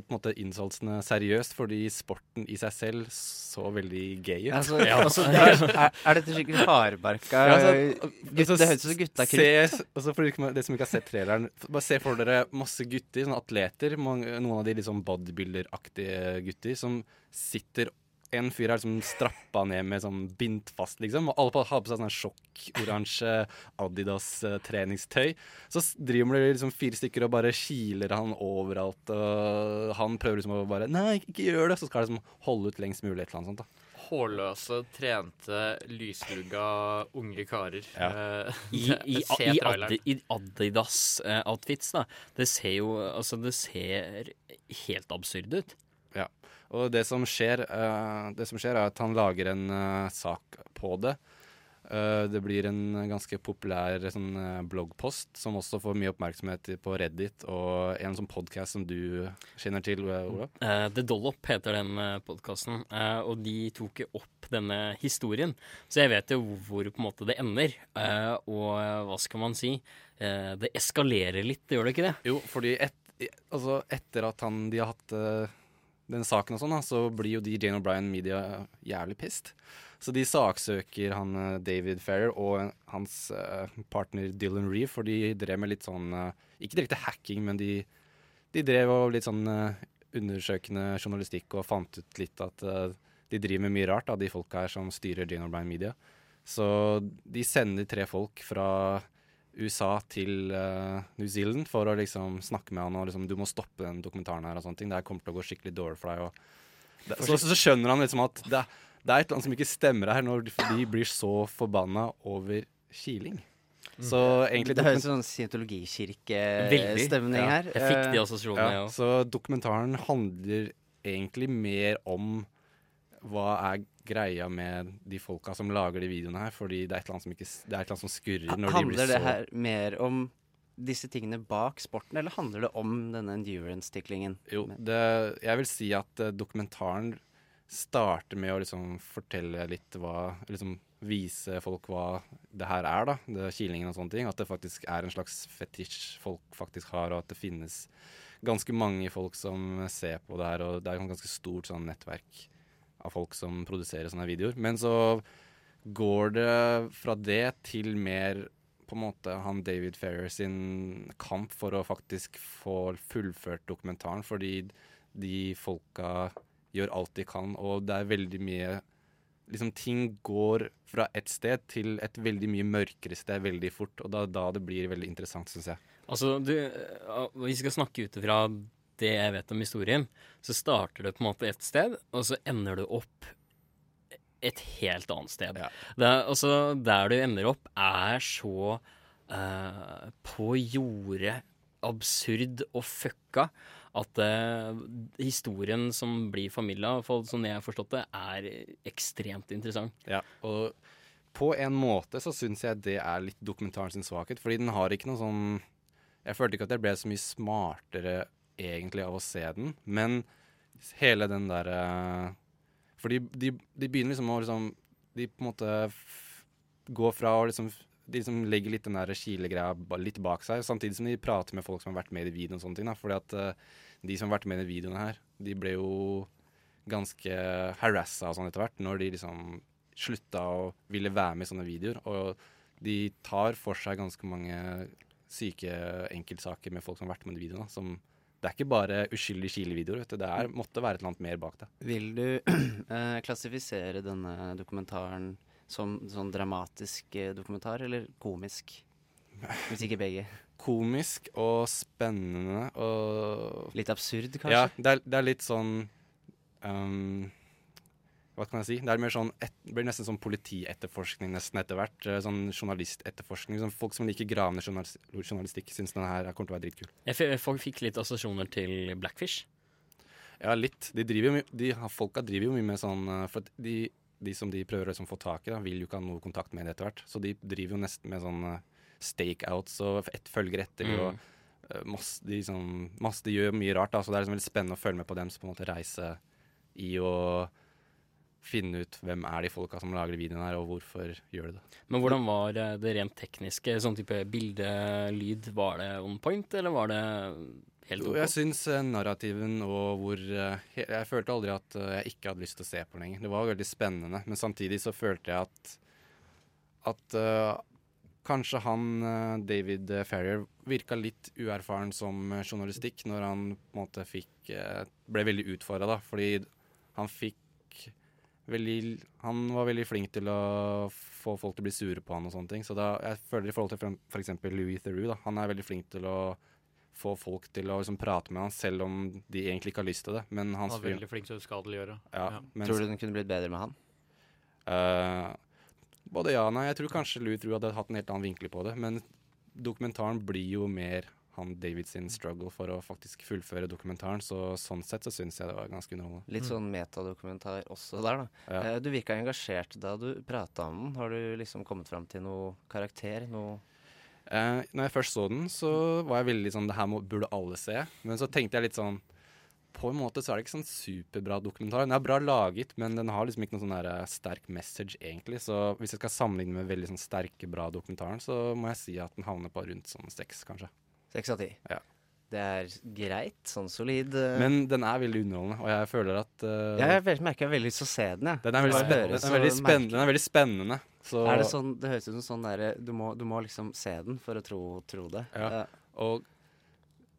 på en måte, insultsene seriøst, fordi sporten i seg selv så veldig gay ut. Altså, altså, er, er, er dette skikkelig hardbarka Ja, altså, gutt, altså, Det høres ut som gutta se- krutt. altså, for dere som ikke har sett traileren, bare se for dere masse gutter, sånne atleter, mange, noen av de liksom bodybuilder-aktige gutter, som sitter en fyr er som strappa ned med sånn bindt fast, liksom. Og alle har på seg sånn sjokk-oransje Adidas-treningstøy. Så s- driver det liksom fire stykker og bare kiler han overalt. Og han prøver liksom å bare Nei, ikke, gjør det! Så skal han liksom holde ut lengst mulig, et eller annet sånt. da Hårløse, trente, lyslugga unge karer. Ja. I, i, i, i Adidas-outfits, da. Det ser jo Altså, det ser helt absurd ut. Ja. Og det som skjer, uh, det som skjer er at han lager en uh, sak på det. Uh, det blir en ganske populær sånn, bloggpost som også får mye oppmerksomhet på Reddit, og en sånn podkast som du kjenner til, Ola. Eh, The Dollop heter den podkasten, og de tok opp denne historien. Så jeg vet jo hvor på en måte det ender. Og hva skal man si? Det eskalerer litt, gjør det ikke det? Jo, fordi et, altså etter at han, de har hatt den saken og sånn, så blir jo de Jane O'Brien Media jævlig pissed. Så de saksøker han eh, David Ferrer og hans eh, partner Dylan Reeve, for de drev med litt sånn eh, Ikke direkte hacking, men de, de drev og litt sånn eh, undersøkende journalistikk og fant ut litt at eh, de driver med mye rart, da, de folka her som styrer Jane O'Brien Media. Så de sender tre folk fra USA til uh, New Zealand for å liksom snakke med han og liksom Du må stoppe den dokumentaren her og sånne ting. Det her kommer til å gå skikkelig dårlig for deg. Og det, så, så skjønner han liksom at det, det er et eller annet som ikke stemmer her, når de, de blir så forbanna over kiling. Så egentlig Det høres ut sånn scientologikirkestemning her. Jeg fikk de assosiasjonene, ja, jeg òg. Så dokumentaren handler egentlig mer om hva er greia med de folka som lager de videoene her, fordi det er et eller annet som, ikke, det er et eller annet som skurrer når de blir så Handler det her mer om disse tingene bak sporten, eller handler det om denne endurance-tiklingen? Jo, det, jeg vil si at eh, dokumentaren starter med å liksom fortelle litt hva Liksom vise folk hva det her er, da. Det kilingen og sånne ting. At det faktisk er en slags fetisj folk faktisk har, og at det finnes ganske mange folk som ser på det her, og det er et ganske stort sånn nettverk av folk som produserer sånne videoer. Men så går det fra det til mer på en måte han David Ferrer sin kamp for å faktisk få fullført dokumentaren, fordi de folka gjør alt de kan, og det er veldig mye Liksom ting går fra et sted til et veldig mye mørkere sted veldig fort, og da, da det blir veldig interessant, syns jeg. Altså, du, eh, vi skal snakke ut ifra det jeg vet om historien. Så starter det på en måte et sted, og så ender du opp et helt annet sted. Det er, altså, der du ender opp, er så uh, på jordet absurd og fucka at uh, historien som blir formidla, som jeg har forstått det, er ekstremt interessant. Ja, og på en måte så syns jeg det er litt dokumentaren sin svakhet, fordi den har ikke noe sånn Jeg følte ikke at jeg ble så mye smartere egentlig av å se den, men hele den derre for de, de begynner liksom å liksom De på en måte går fra å liksom de liksom legger litt den der kilegreia litt bak seg, samtidig som de prater med folk som har vært med i videoen. og sånne ting da, fordi at uh, de som har vært med i videoene her, de ble jo ganske harassa og sånn etter hvert, når de liksom slutta å ville være med i sånne videoer. Og de tar for seg ganske mange syke enkeltsaker med folk som har vært med i videoene. Som, det er ikke bare uskyldige Chile-videoer. Det er, måtte være et eller annet mer bak det. Vil du eh, klassifisere denne dokumentaren som sånn dramatisk eh, dokumentar, eller komisk? Hvis ikke begge. Komisk og spennende og Litt absurd, kanskje? Ja, det er, det er litt sånn um, Hva kan jeg si? Det er sånn et, det blir nesten sånn politietterforskning nesten etter hvert. eh, Sånn journalistetterforskning. Sånn folk som liker gravende journalis journalistikk, syns denne her kommer til å være dritkul. Jeg folk fikk litt assosiasjoner til Blackfish. Ja, litt. De driver de, folka driver jo mye med sånn eh, For de, de som de prøver å liksom få tak i, da, vil jo ikke ha noe kontakt med det etter hvert. Så de driver jo nesten med sånn eh, stakeouts og et følger etter. Mm. og masse, de, sånn, masse, de gjør mye rart, da, så det er liksom veldig spennende å følge med på dem som på en måte reiser i å finne ut hvem er de folka som lager videoen her, og hvorfor gjør de det. Men hvordan var eh, det rent tekniske? Sånn type bilde, lyd, var det on point, eller var det helt ok? Jeg syns eh, narrativen og hvor eh, Jeg følte aldri at jeg ikke hadde lyst til å se på den lenger. Det var veldig spennende, men samtidig så følte jeg at at uh, kanskje han David Ferrier virka litt uerfaren som journalistikk når han på en måte fikk ble veldig utfordra, da, fordi han fikk veldig Han var veldig flink til å få folk til å bli sure på han og sånne ting. Så da, jeg føler i forhold til f.eks. Louis Theroux, da, han er veldig flink til å få folk til å liksom prate med han selv om de egentlig ikke har lyst til det. Men Han er veldig flink til å uskadeliggjøre. Ja, Ja. mens- Tror du den kunne blitt bedre med han? Uh, både ja og nei. Jeg tror kanskje Louis Theroux hadde hatt en helt annen vinkel på det. Men dokumentaren blir jo mer han David sin struggle for å faktisk fullføre dokumentaren. Så sånn sett så syns jeg det var ganske underholdende. Litt sånn metadokumentar også der, da. Ja. Eh, Du virka engasjert da du prata om den. Har du liksom kommet fram til noe karakter? Noe Eh, når jeg først så den, så var jeg veldig sånn Det her må, burde alle se. Men så tenkte jeg litt sånn På en måte så er det ikke sånn superbra dokumentar. Den er bra laget, men den har liksom ikke noen sånn der, eh, sterk message, egentlig. Så hvis jeg skal sammenligne med veldig sånn sterke, bra dokumentaren, så må jeg si at den havner på rundt sånn seks, kanskje. Seks av ti? Ja. Det er greit, sånn solid. Uh... Men den er veldig underholdende, og jeg føler at eh, Jeg merker jeg har veldig lyst til å se den, jeg. Den er veldig, spen den er veldig, spenn den er veldig spennende. Så Er det sånn, det høres ut som sånn derre du, du må liksom se den for å tro, tro det. Ja. Og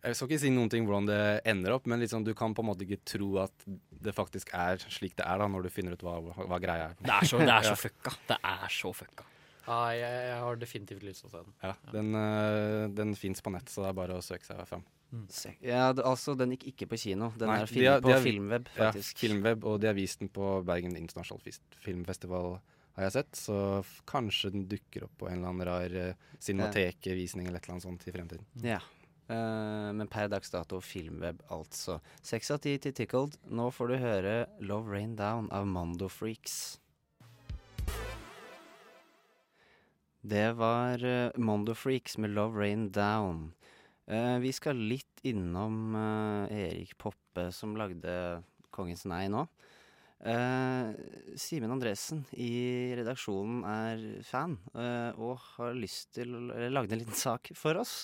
jeg skal ikke si noen ting hvordan det ender opp, men liksom, du kan på en måte ikke tro at det faktisk er slik det er da, når du finner ut hva, hva greia er. Det er så, det er så Ja. fucka. Det er så fucka. Ja, jeg, jeg har definitivt lyst til å se den. Ja, den, uh, den fins på nett, så det er bare å søke seg fram. Mm. Ja, altså, den gikk ikke på kino. Den Nei, er de film, har- de på har- Filmweb, Ja. Filmweb, og de har vist den på Bergen International Filmfestival, har jeg sett. Så f kanskje den dukker opp på en eller annen rar uh, Cinemateket-visning eller et eller annet sånt i fremtiden. Ja. Uh, men per dags dato Filmweb, altså. Seks av ti til Tickled. Nå får du høre Love Rain Down av Mondo Freaks. Det var uh, Mondo Freaks med Love Rain Down. Uh, vi skal litt innom uh, Erik Poppe, som lagde Kongens nei nå. Uh, Simen Andresen i redaksjonen er fan og har lyst til å lagde en liten sak for oss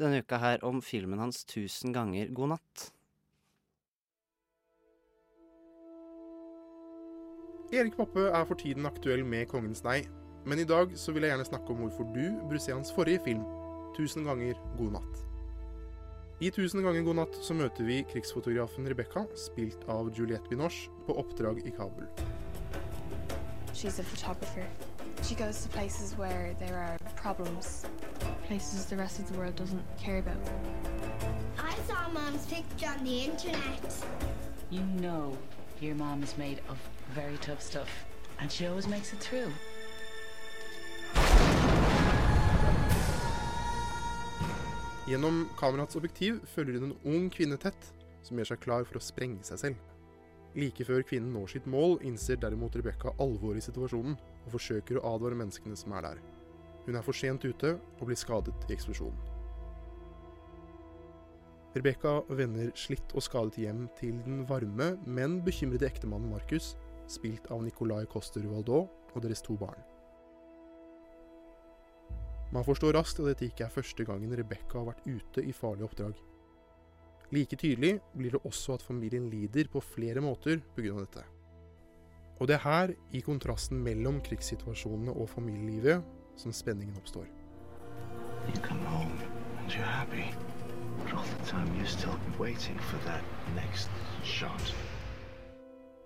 denne uka her om filmen hans 'Tusen ganger god natt'. Erik Poppe er for tiden aktuell med Kongens nei, men i dag så vil jeg gjerne snakke om hvorfor du bør se hans forrige film, 'Tusen ganger god natt'. I 'Tusen ganger god natt' så møter vi krigsfotografen Rebekka, spilt av Juliette Binoche, på oppdrag i Kabul. She's a photographer. She goes to places where there are problems, places the rest of the world doesn't care about. I saw Mom's picture on the internet. You know your mom is made of very tough stuff, and she always makes it through. Gjennom kameraets objektiv følger hun en ung kvinne tett, som gjør seg klar for å sprenge seg selv. Like før kvinnen når sitt mål, innser derimot Rebekka alvoret i situasjonen, og forsøker å advare menneskene som er der. Hun er for sent ute og blir skadet i eksplosjonen. Rebekka vender slitt og skadet hjem til den varme, men bekymrede ektemannen Markus, spilt av Nicolai Coster Waldau og deres to barn. Man forstår raskt at dette ikke er første gangen Rebekka har vært ute i farlige oppdrag. Like tydelig blir det også at familien lider på flere måter pga. dette. Og det er her, i kontrasten mellom krigssituasjonene og familielivet, som spenningen oppstår. You come home and you're happy, but all the time you still waiting for that next shot.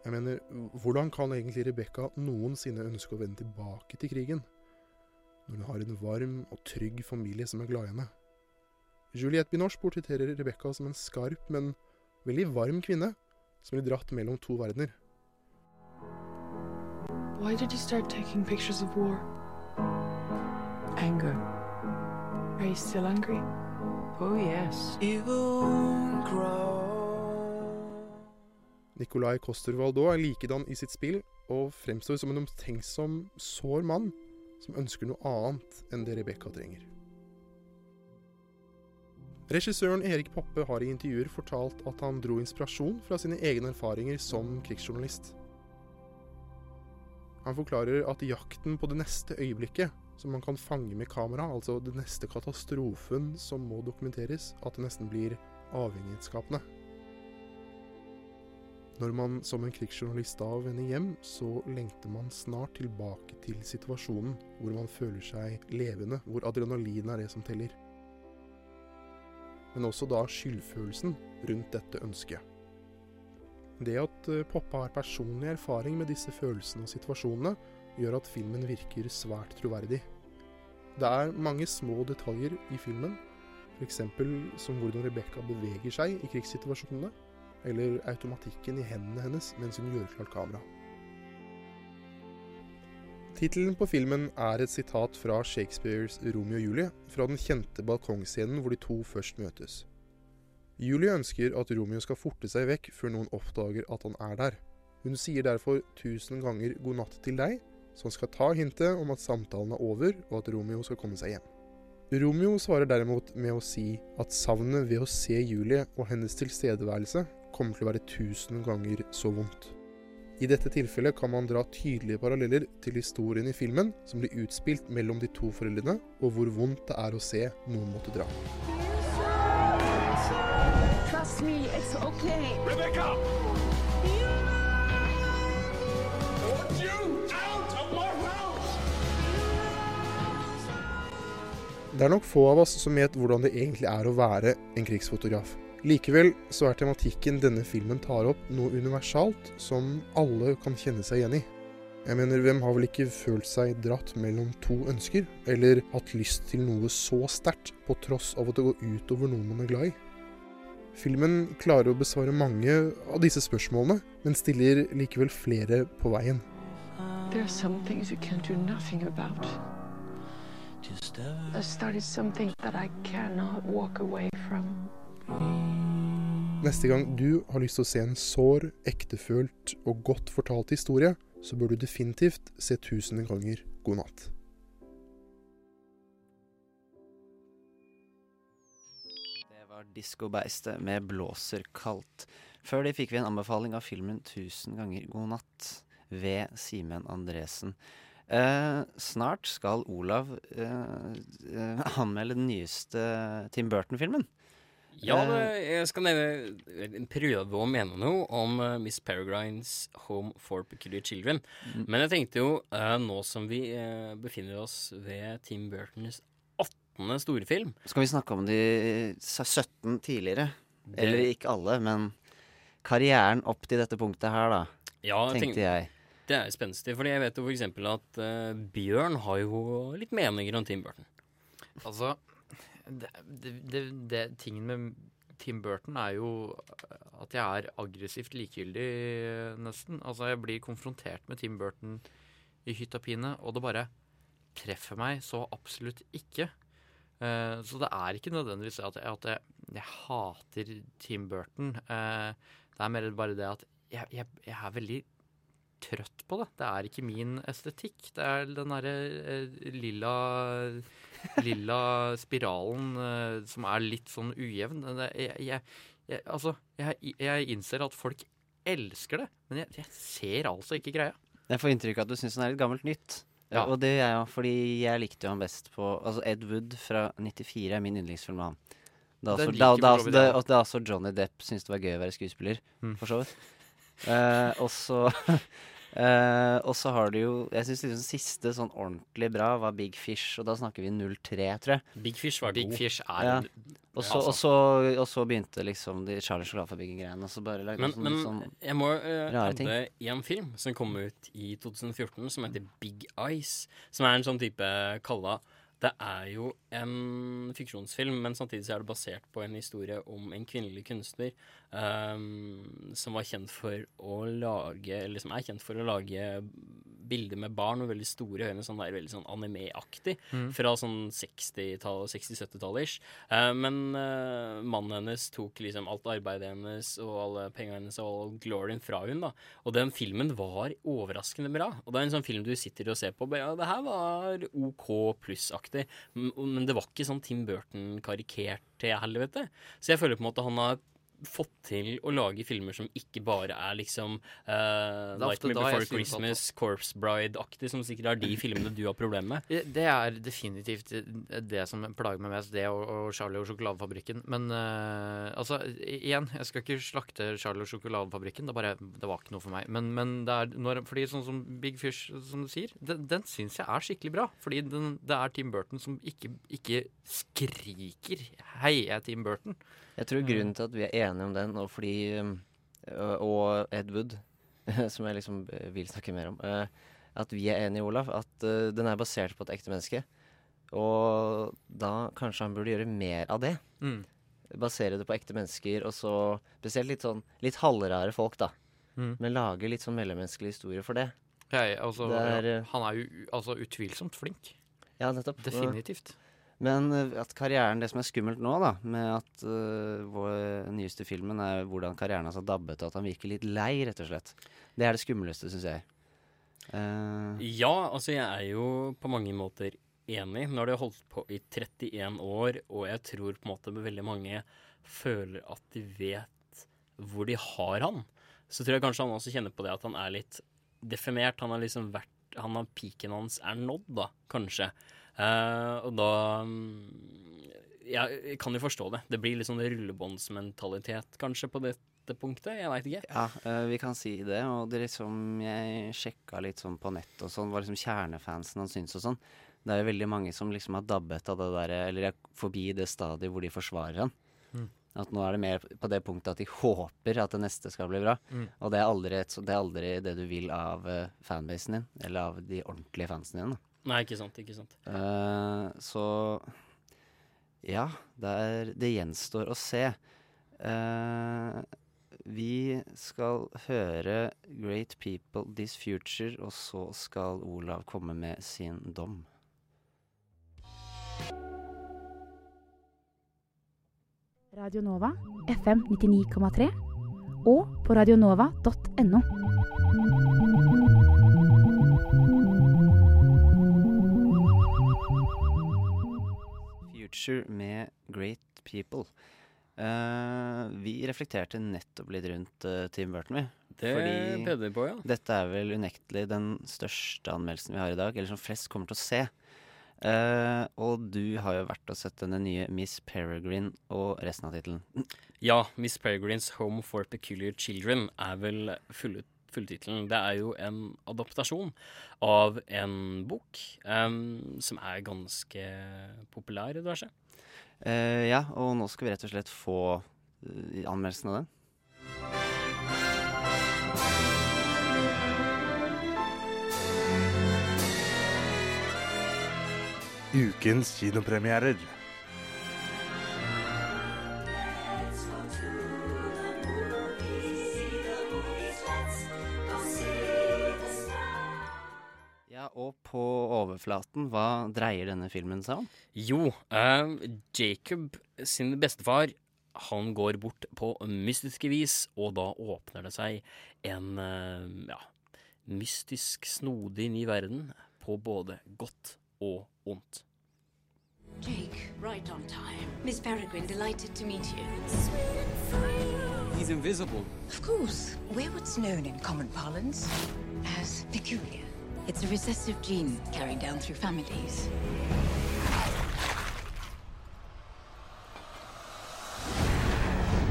Jeg mener, hvordan kan egentlig Rebekka noensinne ønske å vende tilbake til krigen? Når hun har en varm og trygg familie som er glad i henne. Juliette Binoche portretterer Rebekka som en skarp, men veldig varm kvinne, som blir dratt mellom to verdener. Why did you start taking pictures of war? Anger. Are you still angry? Oh, yes. Nicolai er likedan i sitt spill, og fremstår som en omtenksom, sår mann som ønsker noe annet enn det Rebekka trenger. Regissøren Erik Poppe har i intervjuer fortalt at han dro inspirasjon fra sine egne erfaringer som krigsjournalist. Han forklarer at jakten på det neste øyeblikket som man kan fange med kamera, altså den neste katastrofen som må dokumenteres, at det nesten blir avhengighetsskapende. Når man som en krigsjournalist da vender hjem, så lengter man snart tilbake til situasjonen hvor man føler seg levende, hvor adrenalin er det som teller. Men også da skyldfølelsen rundt dette ønsket. Det at Poppa har personlig erfaring med disse følelsene og situasjonene, gjør at filmen virker svært troverdig. Det er mange små detaljer i filmen, f.eks. som hvordan Rebekka beveger seg i krigssituasjonene, eller automatikken i hendene hennes mens hun gjør klart kamera. Tittelen på filmen er et sitat fra Shakespeares Romeo og Julie, fra den kjente balkongscenen hvor de to først møtes. Julie ønsker at Romeo skal forte seg vekk før noen oppdager at han er der. Hun sier derfor tusen ganger god natt til deg, så han skal ta hintet om at samtalen er over, og at Romeo skal komme seg hjem. Romeo svarer derimot med å si at savnet ved å se Julie og hennes tilstedeværelse kommer til å være tusen ganger så vondt. I dette tilfellet kan man dra tydelige paralleller til historien i filmen som blir utspilt mellom de to foreldrene, og hvor vondt det er å se noen måtte dra. Trust me, it's okay. Rebecca! Det er nok få av oss som vet hvordan det egentlig er å være en krigsfotograf. Likevel så er tematikken denne filmen tar opp noe universalt som alle kan kjenne seg igjen i. Jeg mener, hvem har vel ikke følt seg dratt mellom to ønsker, eller hatt lyst til noe så sterkt på tross av at det går utover noen man er glad i? Filmen klarer å besvare mange av disse spørsmålene, men stiller likevel flere på veien. There are some things you can do nothing about. I started something that I cannot walk away from. Neste gang du har lyst til å se en sår, ektefølt og godt fortalt historie, så bør du definitivt se tusen ganger God natt. Det var Diskobeistet med 'Blåser kaldt'. Før det fikk vi en anbefaling av filmen 'Tusen ganger god natt' ved Simen Andresen. Eh, snart skal Olav eh, eh, anmelde den nyeste Tim Burton-filmen. Ja, Eh, det, jeg skal nevne, prøve å mene noe om eh, Miss Peregrines Home for Peculiar Children. Mm. Men jeg tenkte jo, eh, nå som vi eh, befinner oss ved Tim Burtons 18. storfilm Skal vi snakke om de 17 tidligere? Det- Eller ikke alle, men karrieren opp til dette punktet her, da. Ja, tenkte jeg. Det er spenstig, fordi jeg vet jo for eksempel at uh, Bjørn har jo litt meninger om Tim Burton. Altså det, det, det, Tingen med Tim Burton er jo at jeg er aggressivt likegyldig, nesten. Altså, jeg blir konfrontert med Tim Burton i hytt og pine, og det bare treffer meg så absolutt ikke. Uh, så det er ikke nødvendigvis at jeg, at jeg, jeg hater Tim Burton. Uh, det er mer bare det at jeg, jeg er veldig trøtt på det. Det er ikke min estetikk. Det er den derre eh, lilla lilla spiralen eh, som er litt sånn ujevn. Jeg, jeg, jeg, altså, jeg, innser at folk elsker det, men jeg, ser altså ikke greia. Jeg får inntrykk av at du syns den er litt gammelt nytt. Ja. Og det gjør jeg òg, fordi jeg likte jo han best på Altså Ed Wood fra 94 er min yndlingsfilm av han. Da også, liker da, for da, er da også Johnny Depp syntes det var gøy å være skuespiller, Mm. for så vidt. Eh, og så eh, Og så har du jo Jeg syns liksom siste sånn ordentlig bra var Big Fish, og da snakker vi 03, tror jeg. Big Fish var Big god. Fish er Ja. en- Og så, altså. og, så, og så begynte liksom de Charlie Sjokoladefabrikken-greiene. Og så bare lagde Men, sånn, men sånn jeg må uh, rare ting. adde en film som kom ut i 2014, som heter Big Eyes. Som er en sånn type kalla Det er jo en fiksjonsfilm, men samtidig så er det basert på en historie om en kvinnelig kunstner um, som var kjent for å lage Eller som er kjent for å lage bilder med barn og veldig store øyne, sånn der veldig sånn anime-aktig, Mm. fra sånn 60-tallet, 60-70-tallet ish. Uh, men uh, mannen hennes tok liksom alt arbeidet hennes og alle pengene hennes og all glorien fra hun da. Og den filmen var overraskende bra. Og det er en sånn film du sitter og ser på, og bare, ja, det her var OK pluss-aktig. M- Men det var ikke sånn Tim Burton karikert til helvete. Så jeg føler på en måte han har fått til å lage filmer som ikke bare er liksom uh, Nightmare Before Christmas, Corpse Bride-aktig, som sikkert er de filmene du har problemer med. Det det er definitivt det som plager meg mest, det og, og Charlie og sjokoladefabrikken. Men uh, altså, igjen, jeg skal ikke slakte Charlie og sjokoladefabrikken. Det, bare, det var ikke noe for meg. Men, men det er når, fordi sånn som Big Fish, som du sier, den, den syns jeg er skikkelig bra. Fordi den, det er Tim Burton som ikke, ikke skriker 'hei, jeg er Tim Burton'. Jeg tror grunnen til at vi er enige om den, og fordi um, Og Ed Wood, som jeg liksom vil snakke mer om. At vi er enige, Olaf, at den er basert på et ekte menneske. Og da kanskje han burde gjøre mer av det. Mm. Basere det på ekte mennesker, og så spesielt litt sånn litt halvrare folk, da. Mm. Men lage litt sånn mellommenneskelig historie for det. Jeg, altså, Det er, ja, han er jo altså, utvilsomt flink. Ja, nettopp. Definitivt. Men eh, at karrieren, det som er skummelt nå, da, med at uh, vår nyeste filmen er hvordan karrieren hans har dabbet, og at han virker litt lei, rett og slett. Det er det skumleste, syns jeg. Uh... Ja, altså jeg er jo på mange måter enig. Nå har det holdt på i 31 år, og jeg tror på en måte veldig mange føler at de vet hvor de har han. Så tror jeg kanskje han også kjenner på det at han er litt defimert. Han har liksom vært han har Piken hans er nådd, da, kanskje. Eh, og da ja, Jeg kan jo forstå det. Det blir litt sånn rullebåndsmentalitet kanskje på dette punktet. Jeg veit ikke. ja, eh, vi kan si det. Og det liksom Jeg sjekka litt sånn på nett og sånn, hva liksom kjernefansen han syns og sånn. Det er jo veldig mange som liksom har dabbet av det der, Eller er forbi det stadiet hvor de forsvarer han. Mm. At nå er det mer på det punktet at de håper at det neste skal bli bra. Mm. Og det er, aldri det er aldri det du vil av eh, fanbasen din, eller av de ordentlige fansene dine. Nei, ikke sant. Ikke sant. Uh, så ja, det, er, det gjenstår å se. Uh, vi skal høre 'Great People This Future', og så skal Olav komme med sin dom. Radio Nova, FM 99,3 og på radionova.no. Future med Great People. Uh, vi reflekterte nettopp litt rundt uh, Tim Burton, vi. Det fordi vi på, ja. Dette er vel unektelig den største anmeldelsen vi har i dag, eller som flest kommer til å se. Uh, og du har jo vært og sett denne nye Miss Peregrine og resten av tittelen. Ja, Miss Peregrines Home for Peculiar Children er vel full, fulltittelen. Det er jo en adaptasjon av en bok um, som er ganske populær i diverse. Uh, ja, og nå skal vi rett og slett få uh, anmeldelsen av den. Ukens kinopremierer. På overflaten, hva dreier denne filmen seg om? Jo, eh, Jacob sin bestefar han går bort på mystiske vis, og da åpner det seg en eh, ja, mystisk, snodig ny verden på både godt og ondt. Jake, right on time. Miss Peregrine, delighted to meet you. He's invisible. Of course. We're what's known in common parlance as peculiar. It's a recessive gene carried down through families.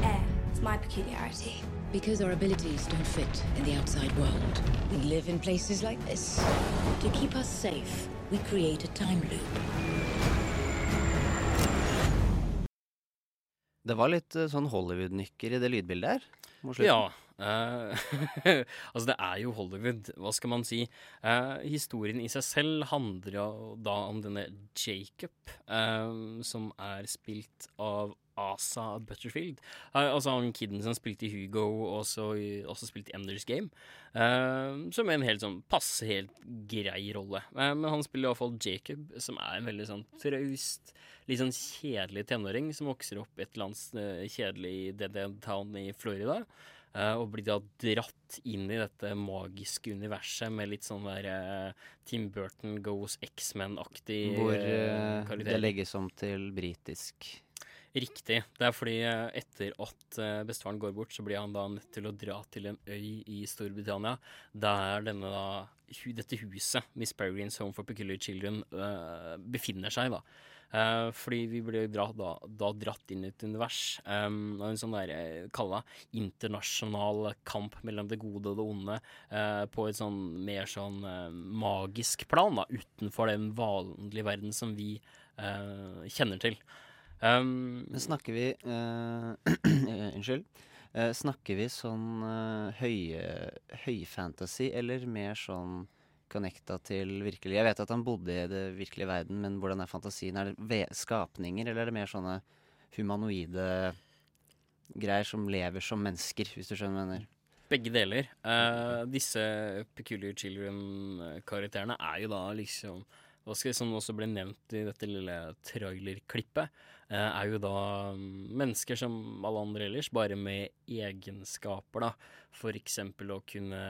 Air is my peculiarity. Because our abilities don't fit in the outside world. We live in places like this. To keep us safe, we create a time loop. Det var litt eh, sånn Hollywood-nykker i det lydbildet her. Ja, Eh, altså, det er jo Hollywood. Hva skal man si? Uh, historien i seg selv handler jo da om denne Jacob, eh, som er spilt av Asa Butterfield. Altså han kiden som spilte i Hugo, og også, også spilte i Enders Game. Som er en helt sånn passe helt grei rolle. Men han spiller iallfall Jacob, som er en veldig sånn traust, litt sånn kjedelig tenåring som vokser opp et eller annet kjedelig Dead End Town i Florida. Eh, og blir da dratt inn i dette magiske universet med litt sånn der eh, Tim Burton goes X-Men-aktig Hvor uh, det legges om til britisk. Riktig. Det er fordi etter at bestefaren går bort, så blir han da nødt til å dra til en øy i Storbritannia, der denne da, dette huset, Miss Peregrines Home for Peculiar Children, befinner seg. da. Eh, fordi vi blir da, da dratt inn i et univers um, av en sånn der, eh, kall internasjonal kamp mellom det gode og det onde, uh, på et sånn mer sånn uh, magisk plan, da, utenfor den vanlige verden som vi kjenner til. Um, snakker vi Unnskyld. Snakker vi sånn uh, høye høyfantasy, eller mer sånn connecta til virkelig Jeg vet at han bodde i det virkelige verden, men hvordan er fantasien? Er det skapninger, eller er det mer sånne humanoide greier som lever som mennesker, hvis du skjønner hva jeg mener? Begge deler. Uh, disse Peculiar Children-karakterene er jo da liksom Som også ble nevnt i dette lille trailerklippet, eh, er jo da mm, mennesker som alle andre ellers, bare med egenskaper, da. For eksempel å kunne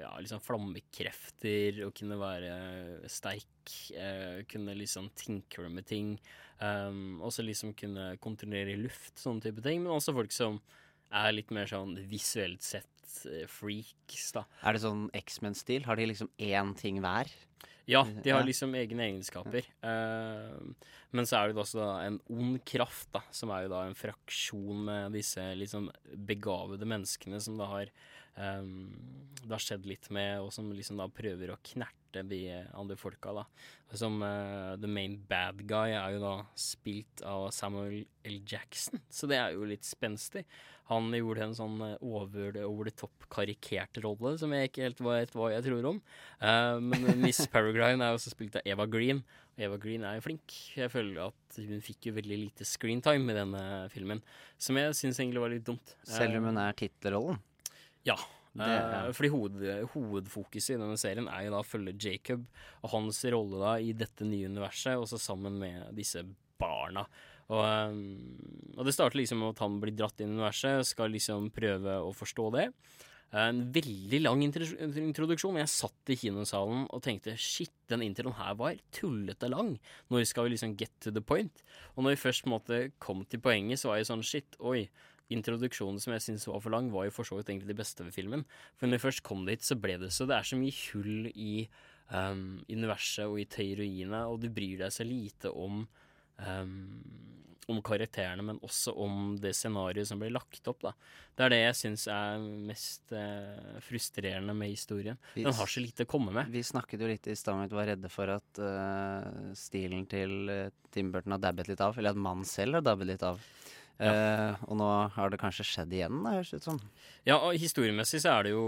ja, liksom flammekrefter, å kunne være sterk, eh, kunne liksom tinkre med ting. Um, også liksom kunne kontrollere luft, sånne type ting. Men også folk som er litt mer sånn visuelt sett eh, freaks, da. Er det sånn X-Men-stil? Har de liksom én ting hver? Ja, de har liksom egne egenskaper. Eh, men så er det også en ond kraft, da, som er jo da en fraksjon med disse liksom begavede menneskene som da har eh, det har skjedd litt med, og som liksom da prøver å knerte de andre folka, da. Som uh, the main bad guy er jo da spilt av Samuel L. Jackson, så det er jo litt spenstig. Han gjorde en sånn eh, over, over the top karikert rolle som jeg ikke helt vet hva jeg tror om. Eh, men Miss Peregrine er også spilt av Eva Green. Eva Green er jo flink. Jeg føler at hun fikk jo veldig lite screentime i denne filmen, som jeg syns egentlig var litt dumt. Selv om hun er tittelrollen? Ja. Det- eh, fordi hoved, hovedfokuset i denne serien er jo da å følge Jacob og hans rolle da i dette nye universet, også sammen med disse barna. Og, eh, og det starter liksom med at han blir dratt inn i universet, skal liksom prøve å forstå det. En veldig lang intro- introduksjon. Jeg satt i kinosalen og tenkte shit, den introen her var tullete lang. Når skal vi liksom get to the point? Og når vi først måte kom til poenget, så var jeg sånn shit, oi. Introduksjonen som jeg syntes var for lang, var jo for så vidt egentlig det beste ved filmen. For når vi først kom dit, så ble det så Det er så mye hull i um, universet og i teoriene, og du bryr deg så lite om um, om karakterene, men også om det scenarioet som ble lagt opp. da. Det er det jeg syns er mest eh, frustrerende med historien. Vi Den har så lite å komme med. Vi snakket jo litt i stad om at du var redde for at uh, stilen til eh, Tim Burton har dabbet litt av, eller at mannen selv har dabbet litt av. Eh, og nå har det kanskje skjedd igjen, da, høres det ut som. Ja, og historiemessig så er det jo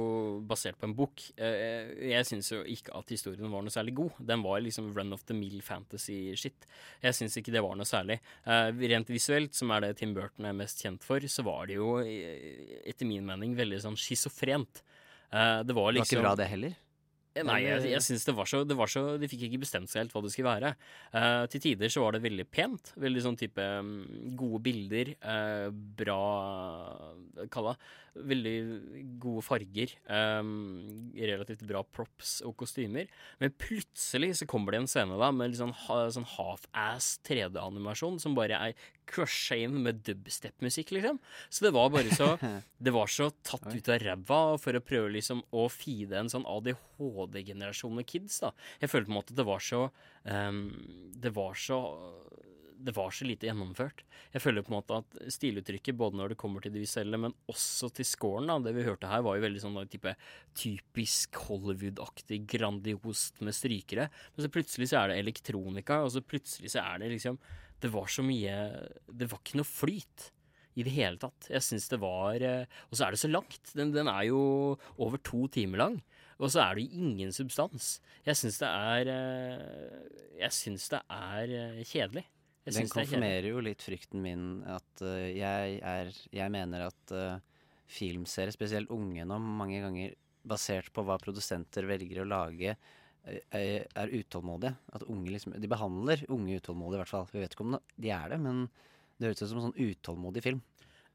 basert på en bok. Eh, jeg syns jo ikke at historien var noe særlig god. Den var liksom run of the mill fantasy-shit. Jeg syns ikke det var noe særlig. Eh, rent visuelt, som er det Tim Burton er mest kjent for, så var det jo eh, etter min mening veldig sånn schizofrent. Eh, det var Det var liksom ikke bra, det heller? Eh, Nei, jeg, jeg synes det var så, det var så De fikk ikke bestemt seg helt hva det skulle være. Uh, til tider så var det veldig pent. Veldig sånn type um, gode bilder. Uh, bra Kalla Veldig gode farger. Um, relativt bra props og kostymer. Men plutselig så kommer det en scene da med litt sånn, ha, sånn half-ass 3D-animasjon som bare er crusha inn med dubstep-musikk, liksom. Så det var bare så Det var så tatt ut av ræva for å prøve liksom å feede en sånn ADHD-generasjon med kids, da. Jeg følte på en måte at det var så um, Det var så det var så lite gjennomført. Jeg føler på en måte at stiluttrykket, både når det kommer til det visuelle, men også til scoren, da, det vi hørte her, var jo veldig sånn da, type typisk Hollywood-aktig grandiost med strykere. Men så plutselig så er det elektronika, og så plutselig så er det liksom Det var så mye Det var ikke noe flyt i det hele tatt. Jeg syns det var eh, Og så er det så langt. Den, den er jo over to timer lang. Og så er det ingen substans. Jeg syns det er eh, Jeg syns det er eh, kjedelig. Jeg Den er konfirmerer jo litt frykten min at uh, jeg er Jeg mener at uh, filmserier, spesielt unge nå, mange ganger basert på hva produsenter velger å lage, eh, er, er utålmodige. At unge liksom De behandler unge utålmodige, i hvert fall. Vi vet ikke om de er det, men det høres ut som en sånn utålmodig film.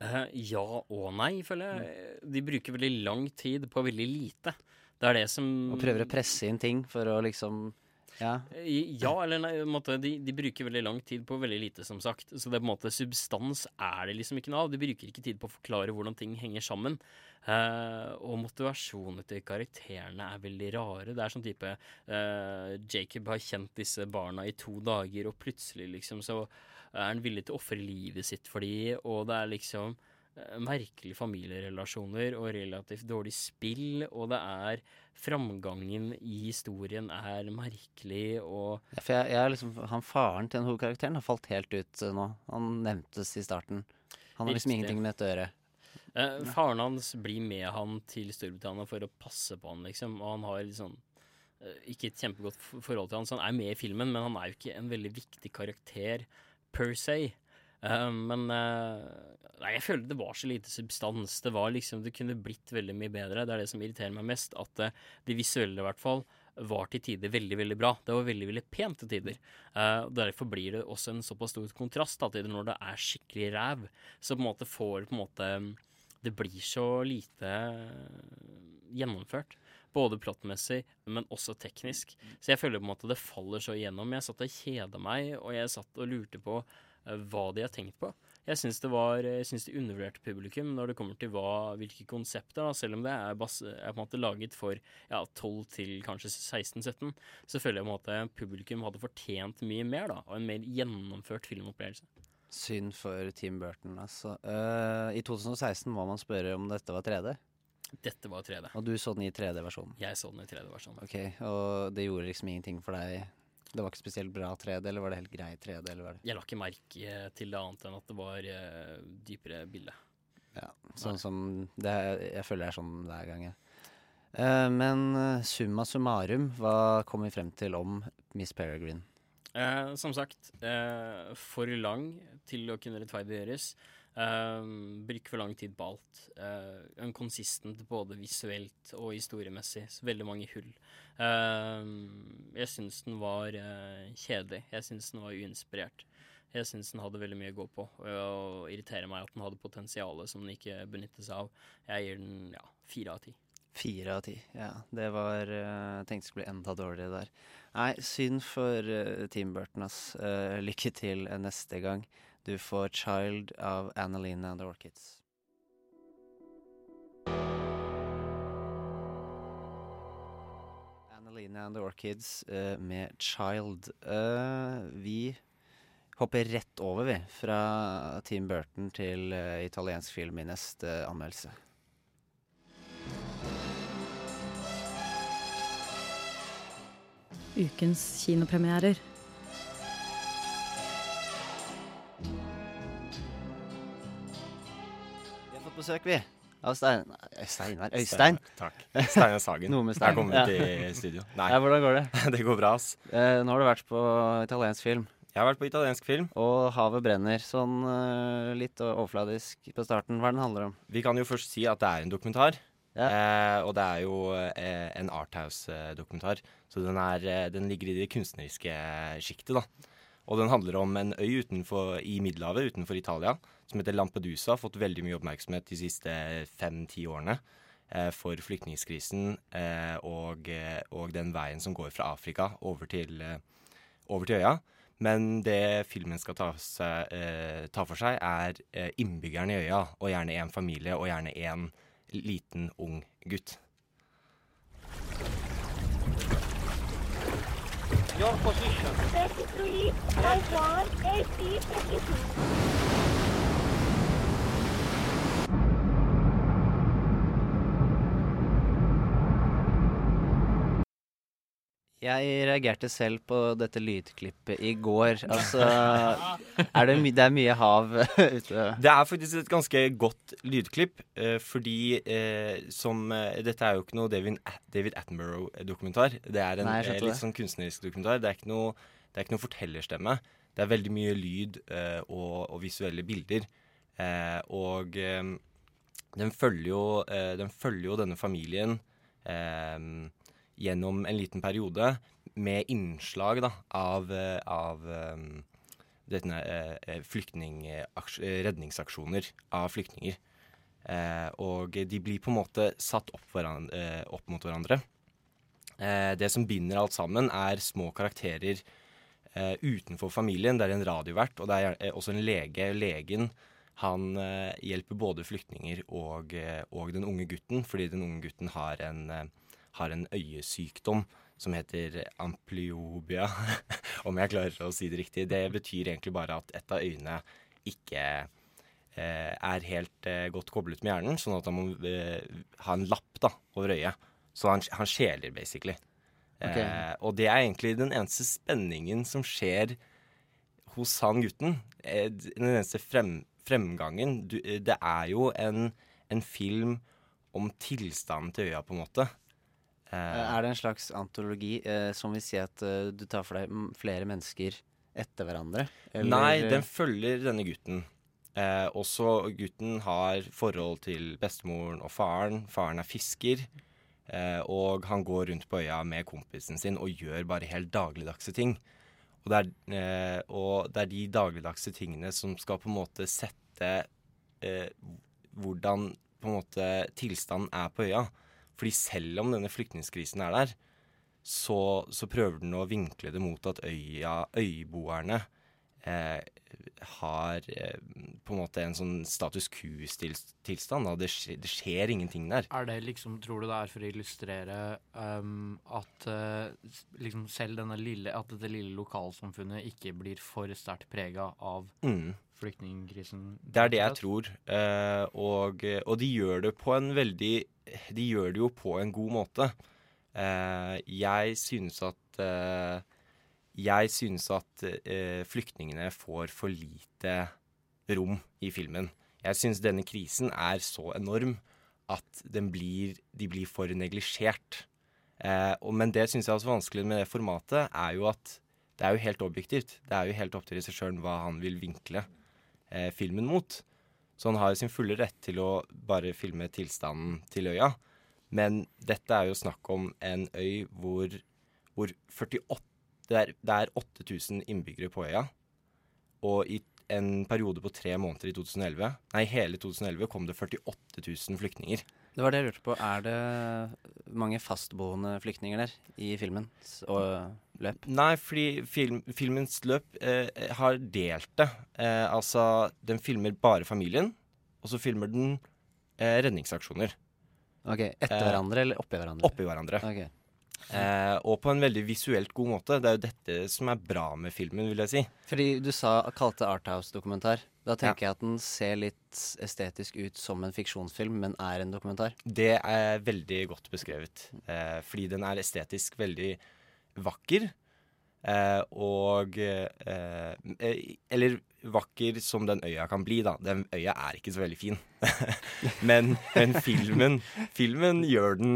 Uh, ja og nei, føler jeg. De bruker veldig lang tid på veldig lite. Det er det som Og prøver å presse inn ting for å liksom Ja. Ja eller nei. måte, de, de bruker veldig lang tid på veldig lite, som sagt. Så det er på en måte substans er det liksom ikke noe av. De bruker ikke tid på å forklare hvordan ting henger sammen. Uh, og motivasjonen til karakterene er veldig rare. Det er sånn type uh, Jacob har kjent disse barna i to dager, og plutselig liksom så er han villig til å ofre livet sitt for de, og det er liksom eh, merkelige familierelasjoner og relativt dårlig spill, og det er framgangen i historien er merkelig og Ja, For jeg, jeg er liksom, han Faren til den hovedkarakteren har falt helt ut eh, nå. Han nevntes i starten. Han har liksom Riktig. ingenting med dette å gjøre. Eh, faren hans blir med han til Storbritannia for å passe på han, liksom. Og han har eh, ikke et kjempegodt forhold til han, så han er med i filmen, men han er jo ikke en veldig viktig karakter per se. Eh, men eh, Nei, jeg følte det var så lite substans. Det var liksom Det kunne blitt veldig mye bedre. Det er det som irriterer meg mest. At eh, det visuelle, i hvert fall, var til tider veldig, veldig bra. Det var veldig, veldig pent til tider. Uh, Derfor blir det også en såpass stor kontrast da, til når det er skikkelig ræv. Så på en måte får på en måte Det blir så lite gjennomført. Både plottmessig, men også teknisk. Så jeg føler på en måte det faller så igjennom. Jeg satt og kjeda meg, og jeg satt og lurte på uh, hva de har tenkt på. Jeg syns det var Jeg synes de undervurderte publikum når det kommer til hva, hvilke konsepter, da, selv om det er, bas, er på en måte laget for ja, 12 til kanskje 16-17, så føler jeg på en måte publikum hadde fortjent mye mer, da, og en mer gjennomført filmopplevelse. Synd for Tim Burton, altså. Uh, I 2016 må man spørre om dette var 3D. Dette var 3D. Og du så den i 3D-versjonen? Jeg så den i 3D-versjonen. Ok, Og det gjorde liksom ingenting for deg? Det var ikke spesielt bra 3D, eller var det helt grei 3D? eller var det? Jeg la ikke merke til det annet enn at det var uh, dypere bilde. Ja, sånn som det Jeg føler det er sånn hver gang. jeg. Uh, men eh, summa summarum, hva kom vi frem til om Miss Peregrine? Uh, som sagt, eh, for lang til å kunne rettferdiggjøres. Eh, Bruker for lang tid på alt. Uh, Unconsistent både visuelt og historiemessig. Så veldig mange hull. Uh, jeg syns den var uh, kjedelig. Jeg syns den var uinspirert. Jeg syns den hadde veldig mye å gå på, og irriterer meg at den hadde potensialet som den ikke benyttet seg av. Jeg gir den ja, fire av ti. Fire av ti. Ja, det var eh, Jeg tenkte det skulle bli enda dårligere der. Nei, synd for uh, Team Burton, ass. Eh, lykke til eh, neste gang. Du får 'Child' av Annalene and the Orchids. Annalene and the Orchids uh, med 'Child'. Uh, vi hopper rett over, vi, fra Team Burton til uh, italiensk film i neste anmeldelse. Ukens kinopremierer. Besøk, vi. Av Stein... eh, Steinar Øystein. Takk. Steinar Sagen. Noe med Jeg kommer kom ut i studio. Nei. Ja, hvordan går det? Det går bra, ass. Eh, nå har du vært på italiensk film. Jeg har vært på italiensk film. Og 'Havet brenner'. Sånn eh, litt overfladisk på starten. Hva er den handler om? Vi kan jo først si at det er en dokumentar. Eh, og det er jo eh, en Arthouse-dokumentar. Så den, er, eh, den ligger i det kunstneriske sjiktet, da. Og den handler om en øy utenfor, i Middelhavet utenfor Italia som heter Lampedusa. Har fått veldig mye oppmerksomhet de siste fem-ti årene eh, for flyktningkrisen eh, og, eh, og den veien som går fra Afrika over til, eh, over til øya. Men det filmen skal ta, seg, eh, ta for seg, er eh, innbyggerne i øya, og gjerne én familie, og gjerne én liten, ung gutt. your position. 33, I want 80, 32. Jeg reagerte selv på dette lydklippet i går. Altså er det, my det er mye hav ute. Det er faktisk et ganske godt lydklipp, eh, fordi eh, som eh, Dette er jo ikke noe David, David Attenborough-dokumentar. Det er en Nei, eh, litt det. sånn kunstnerisk dokumentar. Det er ikke noe, det er ikke noe fortellerstemme. Det er veldig mye lyd eh, og, og visuelle bilder. Eh, og den følger jo, den følger jo denne familien eh, gjennom en liten periode med innslag da, av, eh, av eh, denne eh, eh, redningsaksjoner av flyktninger. Og de blir på en måte satt opp, hverandre, opp mot hverandre. Det som binder alt sammen, er små karakterer utenfor familien. Det er en radiovert, og det er også en lege. Legen han hjelper både flyktninger og, og den unge gutten, fordi den unge gutten har en, har en øyesykdom som heter ampliobia, om jeg klarer å si det riktig. Det betyr egentlig bare at et av øynene ikke eh, er helt eh, godt koblet med hjernen, sånn at han må eh, ha en lapp da, over øyet. Så han, han skjeler, basically. Okay. Eh, og det er egentlig den eneste spenningen som skjer hos han gutten. Eh, den eneste frem, fremgangen. Du, eh, det er jo en, en film om tilstanden til øya, på en måte. Eh, Er det en slags antologi eh, som vil si at eh, du tar for deg flere mennesker etter hverandre? Eller- Nei, den følger denne gutten. Eh, også gutten har forhold til bestemoren og faren. Faren er fisker. Eh, og han går rundt på øya med kompisen sin og gjør bare helt dagligdagse ting. Og det, er, eh, og det er de dagligdagse tingene som skal på en måte sette eh, hvordan på en måte tilstanden er på øya. Fordi selv om denne flyktningkrisen er der, så, så prøver den å vinkle det mot at øya, øyboerne eh, har eh, på en måte en sånn status quo-tilstand. Det, det skjer ingenting der. Er det liksom, Tror du det er for å illustrere um, at uh, liksom selv denne lille, at dette lille lokalsamfunnet ikke blir for sterkt prega av Mm. Flyktningkrisen? Det er det jeg tror. Eh, og, og de gjør det på en veldig De gjør det jo på en god måte. Eh, jeg synes at eh, Jeg synes at flyktningene får for lite rom i filmen. Jeg synes denne krisen er så enorm at den blir, de blir for neglisjert. Eh, men det syns jeg er også vanskelig med det formatet, er jo at det er jo helt objektivt. Det er jo helt opp til regissøren hva han vil vinkle eh, filmen mot. Så han har sin fulle rett til å bare filme tilstanden til øya. Men dette er jo snakk om en øy hvor, hvor 48 det er, det er 8000 innbyggere på øya. Og i en periode på tre måneder i 2011, nei hele 2011, kom det 48 000 flyktninger. Det var det jeg lurte på. Er det mange fastboende flyktninger der i filmens løp? Nei, fordi film, filmens løp eh, har delt det. Eh, altså, den filmer bare familien, og så filmer den eh, redningsaksjoner. Ok, Etter Eh, hverandre eller oppi hverandre? Oppi hverandre. Ok. Eh, og på en veldig visuelt god måte. Det er jo dette som er bra med filmen, vil jeg si. Fordi du sa kalte Arthouse-dokumentar. Da tenker jeg at den ser litt estetisk ut som en fiksjonsfilm, men er en dokumentar. Det er veldig godt beskrevet. Eh, fordi den er estetisk veldig vakker. Eh, og eh, eh, Eller vakker som den øya kan bli, da. Den øya er ikke så veldig fin. men men filmen, filmen gjør den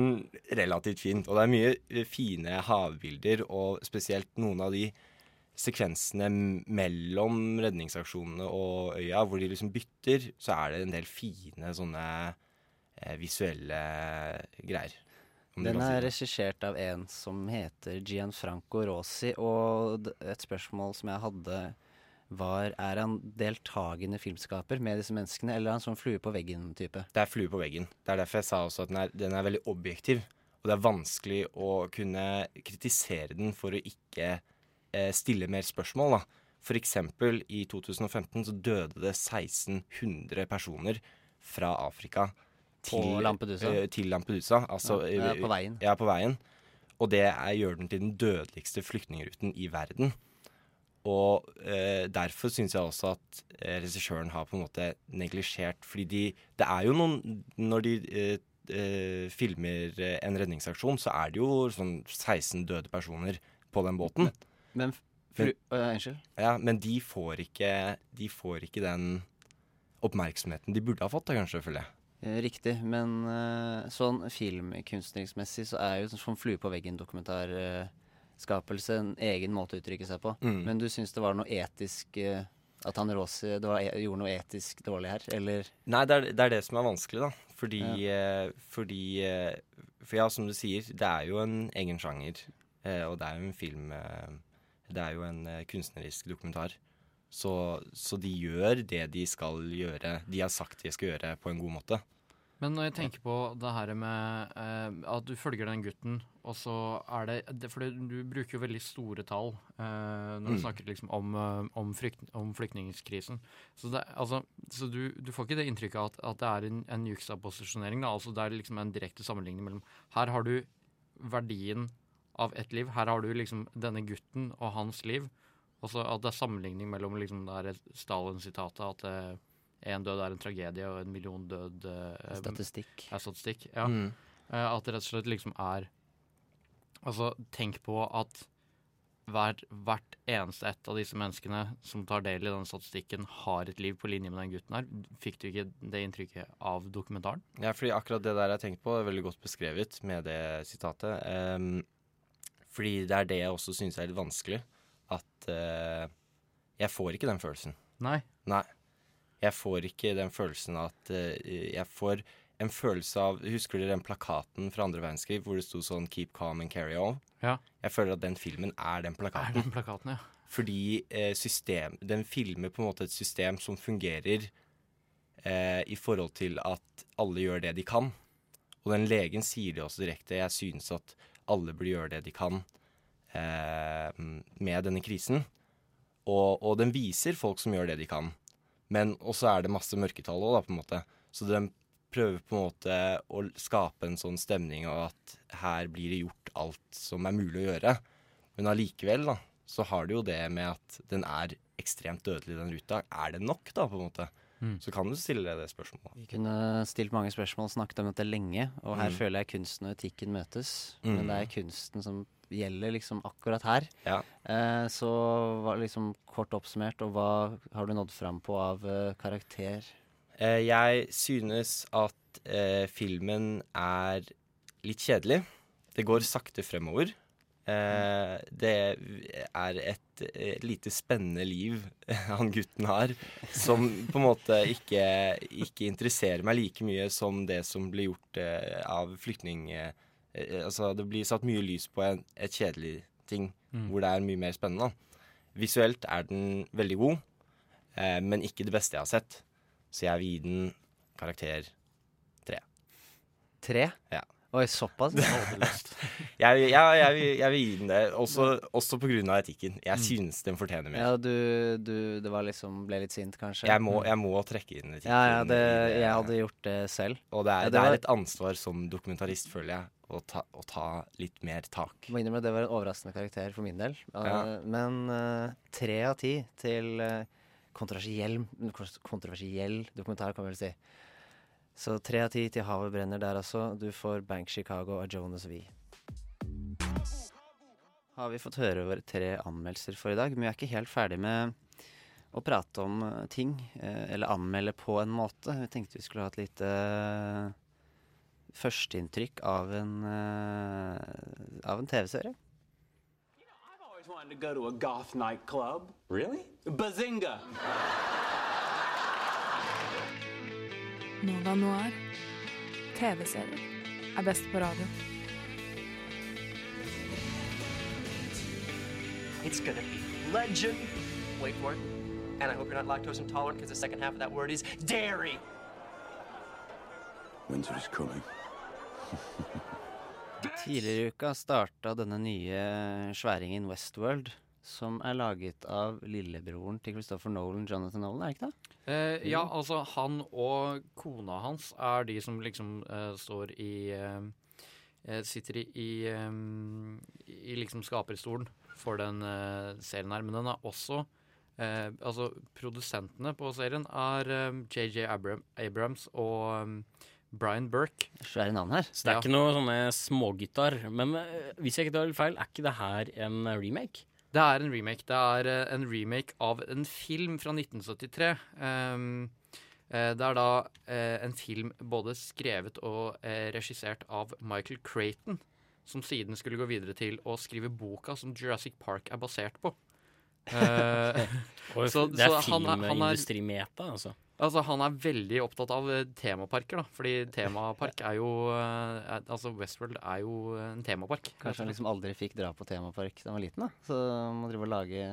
relativt fint. Og det er mye eh, fine havbilder, og spesielt noen av de sekvensene mellom redningsaksjonene og øya, hvor de liksom bytter, så er det en del fine sånne eh, visuelle greier. Den er regissert av en som heter Gianfranco Rosi, og et spørsmål som jeg hadde var Er han deltakende filmskaper med disse menneskene, eller er han sånn flue på veggen-type? Det er flue på veggen. Det er derfor jeg sa også at den er, den er veldig objektiv. Og det er vanskelig å kunne kritisere den for å ikke eh, stille mer spørsmål. Da. For eksempel i 2015 så døde det 1600 personer fra Afrika På Lampedusa? eh, til Lampedusa. Altså, Ja, ja, eh, på veien. Ja, på veien. Og det er, gjør den til den dødeligste flyktningruten i verden. Og eh, derfor syns jeg også at eh, regissøren har på en måte neglisjert Fordi de, det er jo noen Når de eh, eh, filmer eh, en redningsaksjon, så er det jo sånn 16 døde personer på den båten. Men men, Unnskyld. Ja, men de får ikke, de får ikke den oppmerksomheten de burde ha fått, da, kanskje, føler jeg. Eh, Riktig, men sånn filmkunstneriksmessig så er jo sånn flue på veggen-dokumentarskapelse en egen måte å uttrykke seg på. Mm. Men du syns det var noe etisk eh, At han Rossi det var, e- gjorde noe etisk dårlig her, eller? Nei, det er, det er det som er vanskelig, da. Fordi, eh, fordi eh, For ja, som du sier, det er jo en egen sjanger. Eh, og det er jo en film eh, Det er jo en eh, kunstnerisk dokumentar. Så, så de gjør det de skal gjøre, de har sagt de skal gjøre, på en god måte. Men når jeg tenker på det her med eh, at du følger den gutten, og så er det, For du bruker jo veldig store tall eh, når du Mm. snakker liksom om, eh, om, frykt, om flyktningkrisen. Så, det, altså, så du, du får ikke det inntrykket at, at det er en, en juksaposisjonering. Altså, det er liksom en direkte sammenligning mellom Her har du verdien av ett liv. Her har du liksom denne gutten og hans liv. Og så at det er sammenligning mellom liksom det er Stalin-sitatet at eh, en død er en tragedie og en million død eh, Statistikk. Er statistikk, ja. Mm. Eh, at det rett og slett liksom er Altså, tenk på at hvert, hvert eneste ett av disse menneskene som tar del i den statistikken, har et liv på linje med den gutten her. Fikk du ikke det inntrykket av dokumentaren? Ja, fordi akkurat det der jeg tenkte på, er veldig godt beskrevet med det sitatet. Um, fordi det er det jeg også syns er litt vanskelig. At uh, jeg får ikke den følelsen. Nei. Nei. Jeg får ikke den følelsen at eh, Jeg får en følelse av Husker du den plakaten fra andre verdenskrig hvor det sto sånn 'Keep calm and carry on'? Ja. Jeg føler at den filmen er den plakaten. Er den plakaten, ja. Fordi eh, system, den filmer på en måte et system som fungerer eh, i forhold til at alle gjør det de kan. Og den legen sier det også direkte. Jeg synes at alle burde gjøre det de kan eh, med denne krisen. Og, og den viser folk som gjør det de kan. Men også er det masse mørketall òg, på en måte. Så de prøver på en måte å skape en sånn stemning av at her blir det gjort alt som er mulig å gjøre. Men allikevel, da, så har det jo det med at den er ekstremt dødelig, den ruta. Er det nok, da, på en måte? Mm. Så kan du stille deg det spørsmålet. Vi kunne stilt mange spørsmål, snakket om dette lenge, og her Mm. føler jeg kunsten og etikken møtes. Mm. Men det er kunsten som gjelder liksom akkurat her. Ja. Eh, så var liksom kort oppsummert, og hva har du nådd fram på av eh, karakter? Eh, jeg synes at eh, filmen er litt kjedelig. Det går sakte fremover. Eh, det er et, lite spennende liv han gutten har, som på en måte ikke, ikke interesserer meg like mye som det som blir gjort eh, av flyktning... Eh, altså, det blir satt mye lys på en, et kjedelig ting, Mm. hvor det er mye mer spennende. Visuelt er den veldig god, eh, men ikke det beste jeg har sett. Så jeg vil gi den karakter tre. Tre? Ja. Oi, såpass? Jeg, jeg, jeg, jeg vil gi den det, også, også på grunn av etikken. Jeg Mm. synes den fortjener mer. Ja, du, du Det var liksom ble litt sint, kanskje? Jeg må, Mm. må trekke inn etikken. Ja, ja, det, jeg hadde gjort det selv. Og det er, Ja, det var- er et ansvar som dokumentarist, føler jeg, å ta, å ta litt mer tak. Må innrømme det var en overraskende karakter for min del. Ja. Eh, Men eh, tre av ti til uh, kontroversiell, kontroversiell dokumentar, kan vi vel si. Så tre av ti til Havet brenner der altså. Du får Bank Chicago av Jonas V. Har vi fått høre våre tre anmeldelser for i dag, men vi er ikke helt ferdig med å prate om eh, ting. eh, Eller anmelde på en måte. Vi tenkte vi skulle ha et lite eh, førsteinntrykk av en, av en TV-serie. always wanted to go to a goth nightclub. Really? Bazinga! Nova Noir. TV-serier er best på radio. It's gonna be legend. Wait for it. And I hope you're not lactose intolerant because the second half of that word is dairy. Winter is coming. Tidligere i uka starta denne nye sværingen Westworld, som er laget av lillebroren til Christopher Nolan, Jonathan Nolan, er det ikke det? Eh, ja, altså han og kona hans er de som liksom eh, står i eh, eh, Sitter i, i, eh, i liksom skaperstolen for den eh, serien her. Men den er også eh, Altså, produsentene på serien er JJ Abram, Abrams og Brian Burke. Svære navn her. Så det er ikke noe sånne smågitar. Men hvis jeg ikke tar feil, er ikke det her en remake? Det er en remake. Det er eh, en remake av en film fra 1973. Um, eh, det er da eh, en film både skrevet og regissert av Michael Creighton, som siden skulle gå videre til å skrive boka som Jurassic Park er basert på. Eh, så- det er- filmindustrimeta, altså. Altså, Han er veldig opptatt av eh, temaparker, da. Fordi temapark er jo eh, er, Altså, Westworld er jo en temapark. Kanskje han liksom aldri fikk dra på temapark da han var liten, da. Så må drive og lage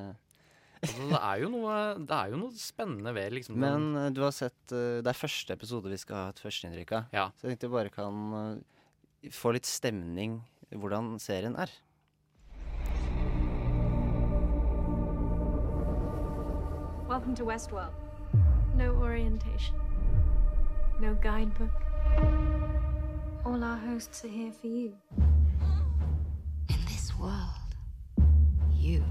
Altså, det, er jo noe, det er jo noe spennende ved liksom Men eh, du har sett eh, Det er første episode vi skal ha et førsteinntrykk av. Ja. Så jeg tenkte vi bare kan eh, få litt stemning hvordan serien er. Welcome to Westworld. No orientation. No guidebook. All our hosts are here for you. In this world, you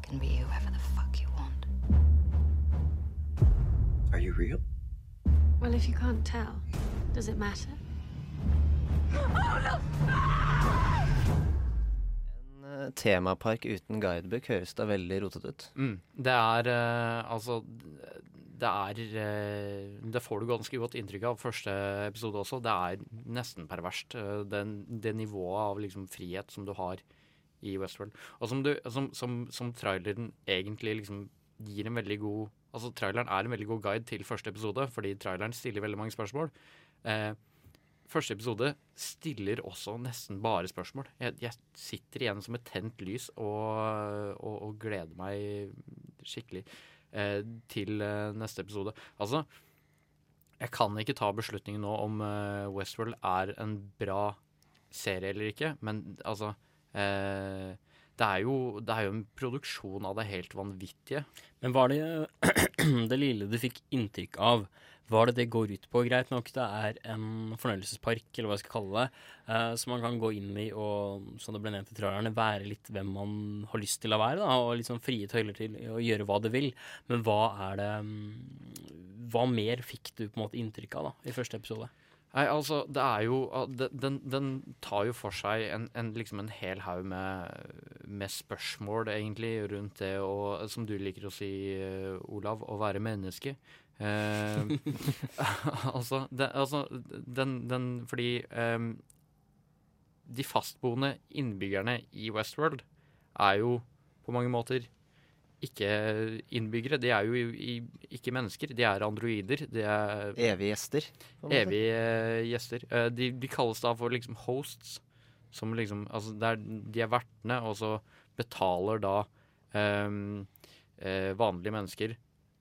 can be whoever the fuck you want. Are you real? Well, if you can't tell, does it matter? En eh, temapark uten guidebook høres da veldig rotete ut. Mm. Det er eh, altså Det er eh, Det får du ganske godt inntrykk av første episode også. Det er nesten perverst, eh, den, det nivået av liksom frihet som du har i Westworld. Og som, du, som, som, som traileren egentlig liksom gir en veldig god Altså Traileren er en veldig god guide til første episode, fordi traileren stiller veldig mange spørsmål. Eh, første episode stiller også nesten bare spørsmål. Jeg, jeg sitter igjen som et tent lys og, og, og gleder meg skikkelig til eh, neste episode. Altså, jeg kan ikke ta beslutningen nå om eh, Westworld er en bra serie eller ikke, men altså eh, det, er jo, det er jo en produksjon av det helt vanvittige. Men var det det lille du fikk inntrykk av, hva er det det går ut på? Greit nok, det er en fornøyelsespark, eller hva jeg skal kalle det, eh, som man kan gå inn i og, som det ble nevnt i trailerne, være litt hvem man har lyst til å være, da, og sånn frie tøyler til å gjøre hva det vil. Men hva er det mm, Hva mer fikk du på en måte inntrykk av da, i første episode? Nei, altså, det er jo Den, den tar jo for seg en, en, liksom en hel haug med, med spørsmål, egentlig, rundt det å, som du liker å si, eh, Olav, å være menneske. Eh, altså, det, altså den, den Fordi um, de fastboende innbyggerne i Westworld er jo på mange måter ikke innbyggere. De er jo ikke mennesker. De er androider. De er Evige gjester. Evige eh, gjester. Eh, de, de kalles da for liksom hosts. Som liksom Altså, er, de er vertene, og så betaler da um, vanlige mennesker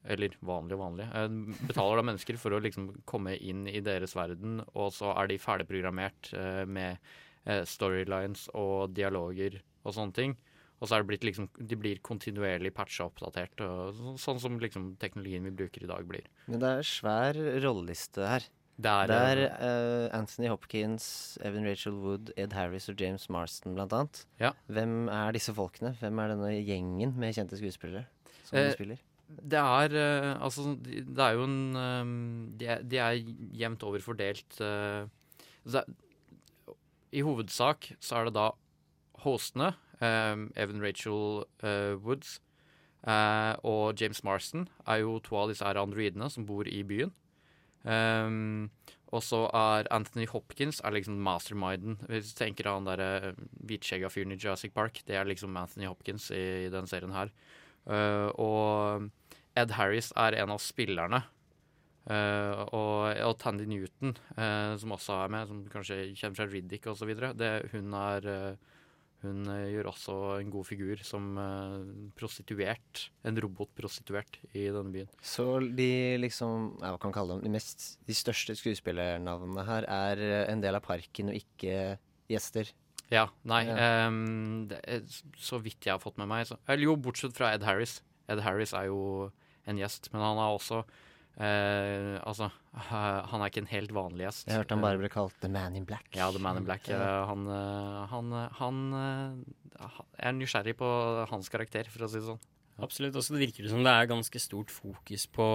eller vanlige og vanlige. eh, Betaler da mennesker for å liksom komme inn i deres verden, og så er de ferdigprogrammert eh, med eh, storylines og dialoger og sånne ting. Og så er det blitt liksom De blir kontinuerlig patcha og oppdatert, og sånn som liksom teknologien vi bruker i dag, blir. Men det er svær rolleliste her. Det er, Det er uh, Anthony Hopkins, Evan Rachel Wood, Ed Harris og James Marston blant annet. Ja. Hvem er disse folkene? Hvem er denne gjengen med kjente skuespillere som Eh, de spiller? Det er eh, Altså, det er jo en eh, De er, de er jevnt over fordelt eh, så det er, I hovedsak så er det da hostene, Evan Rachel Woods og James Marston, er jo to av disse her androidene som bor i byen. Og så er Anthony Hopkins er liksom masterminden. Hvis du tenker han derre hvitskjegga fyren i Jurassic Park, det er liksom Anthony Hopkins i, i den serien her. Og Ed Harris er en av spillerne. Uh, og, og Tandy Newton, uh, som også er med, som kanskje kjenner fra Riddick osv. Hun er uh, Hun gjør også en god figur som prostituert. En robotprostituert i denne byen. Så de liksom, ja, hva kan kalle dem, de, mest, de største skuespillernavnene her er en del av parken og ikke gjester. Ja, nei Ja. Um, det er, Så vidt jeg har fått med meg så, Eller jo, bortsett fra Ed Harris. Ed Harris er jo en gjest, men han er også eh, Altså, eh, han er ikke en helt vanlig gjest. Jeg hørte han bare ble kalt The Man in Black. Ja, The Man in Black. Eh, Han, han, han er nysgjerrig på hans karakter, for å si det sånn. Absolutt. Og så virker det som det er ganske stort fokus på,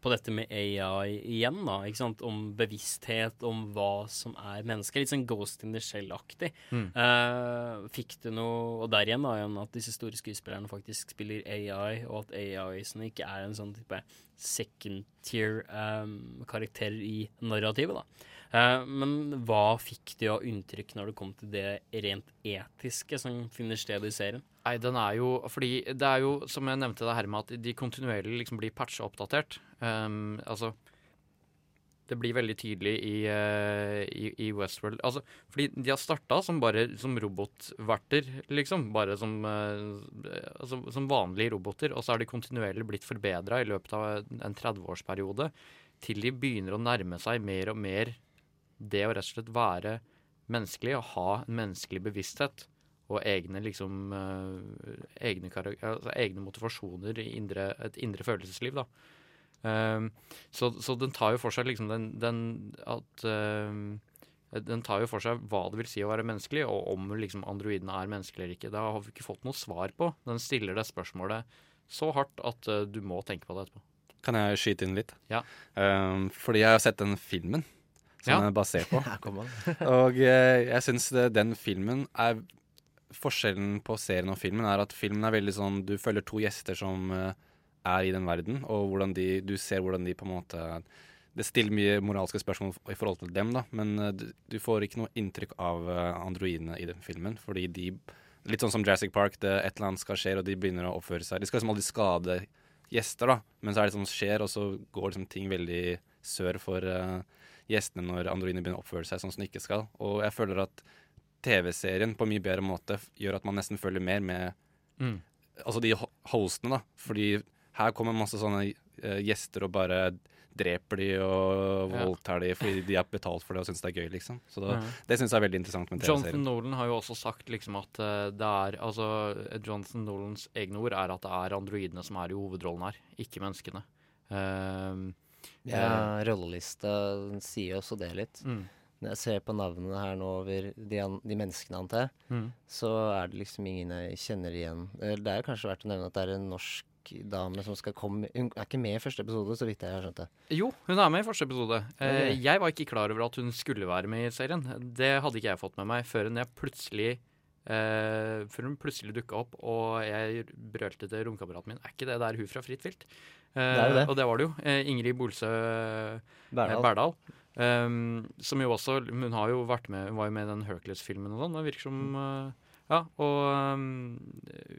på dette med AI igjen. da, ikke sant? Om bevissthet, om hva som er mennesker. Litt sånn Ghost in the Shell-aktig. Mm. Uh, fikk du noe Og der igjen da, igjen at disse store skuespillerne faktisk spiller AI, og at AI-ene ikke er en sånn type second tier um, karakterer i narrativet. da. Uh, men hva fikk du av inntrykk når det kom til det rent etiske som finner sted i serien? Nei, den er jo Fordi det er jo, som jeg nevnte det her med at de kontinuerlig liksom blir patcha og oppdatert. Um, altså Det blir veldig tydelig i, uh, i, i Westworld. Altså, fordi de har starta som bare som robotverter, liksom. Bare som, uh, altså, som vanlige roboter. Og så har de kontinuerlig blitt forbedra i løpet av en 30-årsperiode. Til de begynner å nærme seg mer og mer det å rett og slett være menneskelig og ha en menneskelig bevissthet og egne liksom eh, egne, altså, egne motivasjoner i indre, et indre følelsesliv, da. Um, så, så den tar jo for seg liksom den, den at ehm, Den tar jo for seg hva det vil si å være menneskelig, og om liksom androidene er menneskelige eller ikke. Det har vi ikke fått noe svar på. Den stiller det spørsmålet så hardt at uh, du må tenke på det etterpå. Kan jeg skyte inn litt? Ja. Um, fordi jeg har sett den filmen som Ja. den er basert på. Ja, kom han. og uh, jeg syns den filmen er Forskjellen på serien og filmen er at filmen er veldig sånn Du følger to gjester som eh, er i den verden, og hvordan de, du ser hvordan de på en måte Det stiller mye moralske spørsmål i forhold til dem, da, men eh, du, du får ikke noe inntrykk av eh, androidene i den filmen, fordi de Litt sånn som Jurassic Park, det et eller annet skal skje, og de begynner å oppføre seg De skal liksom aldri skade gjester, da, men så er det sånn som skjer, og så går liksom ting veldig sør for uh, gjestene når androidene begynner å oppføre seg sånn som de ikke skal. Og jeg føler at TV-serien på en mye bedre måte gjør at man nesten følger mer med Mm. Altså de hostene, da. Fordi her kommer masse sånne uh, gjester og bare dreper de og Ja. voldtar de fordi de har betalt for det og syns det er gøy, liksom. Så da, mm. det syns jeg er veldig interessant med TV-serien. Jonathan Nolan har jo også sagt liksom at eh, det er Altså, Jonathan Nolans egne ord er at det er androidene som er i hovedrollen her, ikke menneskene. Ehm, Ja, eh, rollelista sier jo også det litt. Mm. Når jeg ser på navnene her nå over de, de menneskene, han til, Mm. så er det liksom ingen jeg kjenner igjen. Eh, Det er kanskje verdt å nevne at det er en norsk dame som skal komme Hun er ikke med i første episode, så vidt jeg har skjønt det. Jo, hun er med i første episode. Eh, Ok. jeg var ikke klar over at hun skulle være med i serien. Det hadde ikke jeg fått med meg før hun plutselig Uh, Før hun plutselig dukka opp, og jeg brølte til romkameraten min Er ikke det der hun fra Fritt vilt? Uh, Det det. Og det var det jo. Uh, Ingrid Bolsø Berdal. eh, Berdal. Um, som jo også Hun har jo vært med Hun var jo med i den Hercules-filmen og sånn. Det virker som eh, Ja, og um,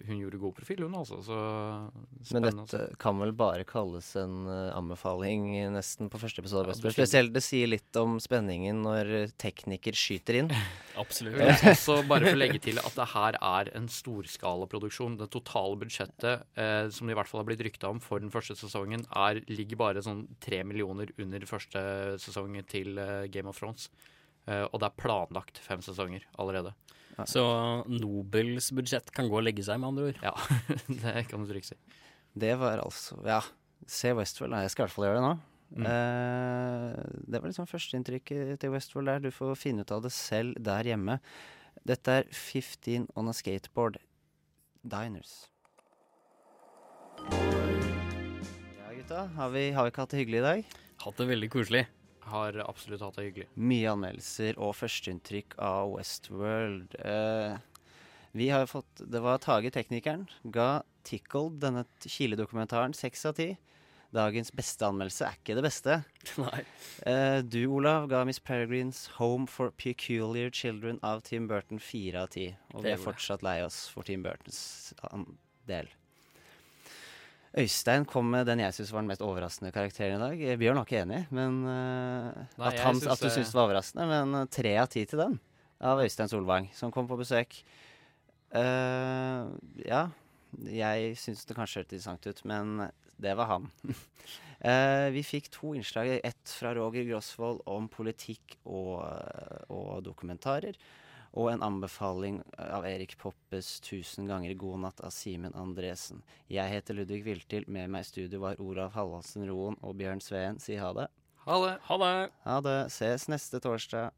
hun gjorde god profil, hun altså. Så Men spennende. Men dette kan vel bare kalles en uh, anbefaling nesten på første episode. Ja, av. Westworld. Spesielt det sier litt om spenningen når eh, tekniker skyter inn. Absolutt. Jeg vil også bare få legge til at det her er en storskalaproduksjon. Det totale budsjettet eh, som det i hvert fall har blitt rykta om for den første sesongen, er, ligger bare sånn tre millioner under første sesong til eh, Game of Thrones. Eh, og det er planlagt fem sesonger allerede. Så Nobels budsjett kan gå og legge seg, med andre ord. Ja, det kan du trygt si. Det var altså Ja, se Westworld. Jeg skal i hvert fall gjøre det nå. Mm. Eh, det var liksom førsteinntrykket til Westworld der. Du får finne ut av det selv der hjemme. Dette er 15 on a skateboard. Diners. Ja, gutta. Har vi, har vi ikke hatt det hyggelig i dag? Hatt det veldig koselig. Har absolutt hatt det hyggelig. Mye anmeldelser og førsteinntrykk av Westworld. Eh, vi har fått Det var Tage Teknikeren ga Tickled, denne Kile-dokumentaren, seks av ti. Dagens beste anmeldelse er ikke det beste. Nei. Eh, du, Olav, ga Miss Peregrines Home for Peculiar Children av Tim Burton fire av ti. Og vi er fortsatt lei oss for Tim Burtons del. Øystein kom med den jeg syns var den mest overraskende karakteren i dag. Eh, Bjørn var ikke enig, men uh, Nei, at, han, syns at du det- syns det var overraskende. Men eh, tre av ti til den av Øystein Solvang, som kom på besøk. Uh, ja, jeg syns det kanskje hørtes interessant ut, men det var han. uh, vi fikk to innslag. Ett fra Roger Grosvold om politikk og, og dokumentarer. Og en anbefaling av Erik Poppes 'Tusen ganger god natt' av Simen Andresen. Jeg heter Ludvig Viltil. Med meg i studio var Olav Halvardsen Roen og Bjørn Sveen. Si ha det. Ha det. Ha det. Ha det. Ses neste torsdag.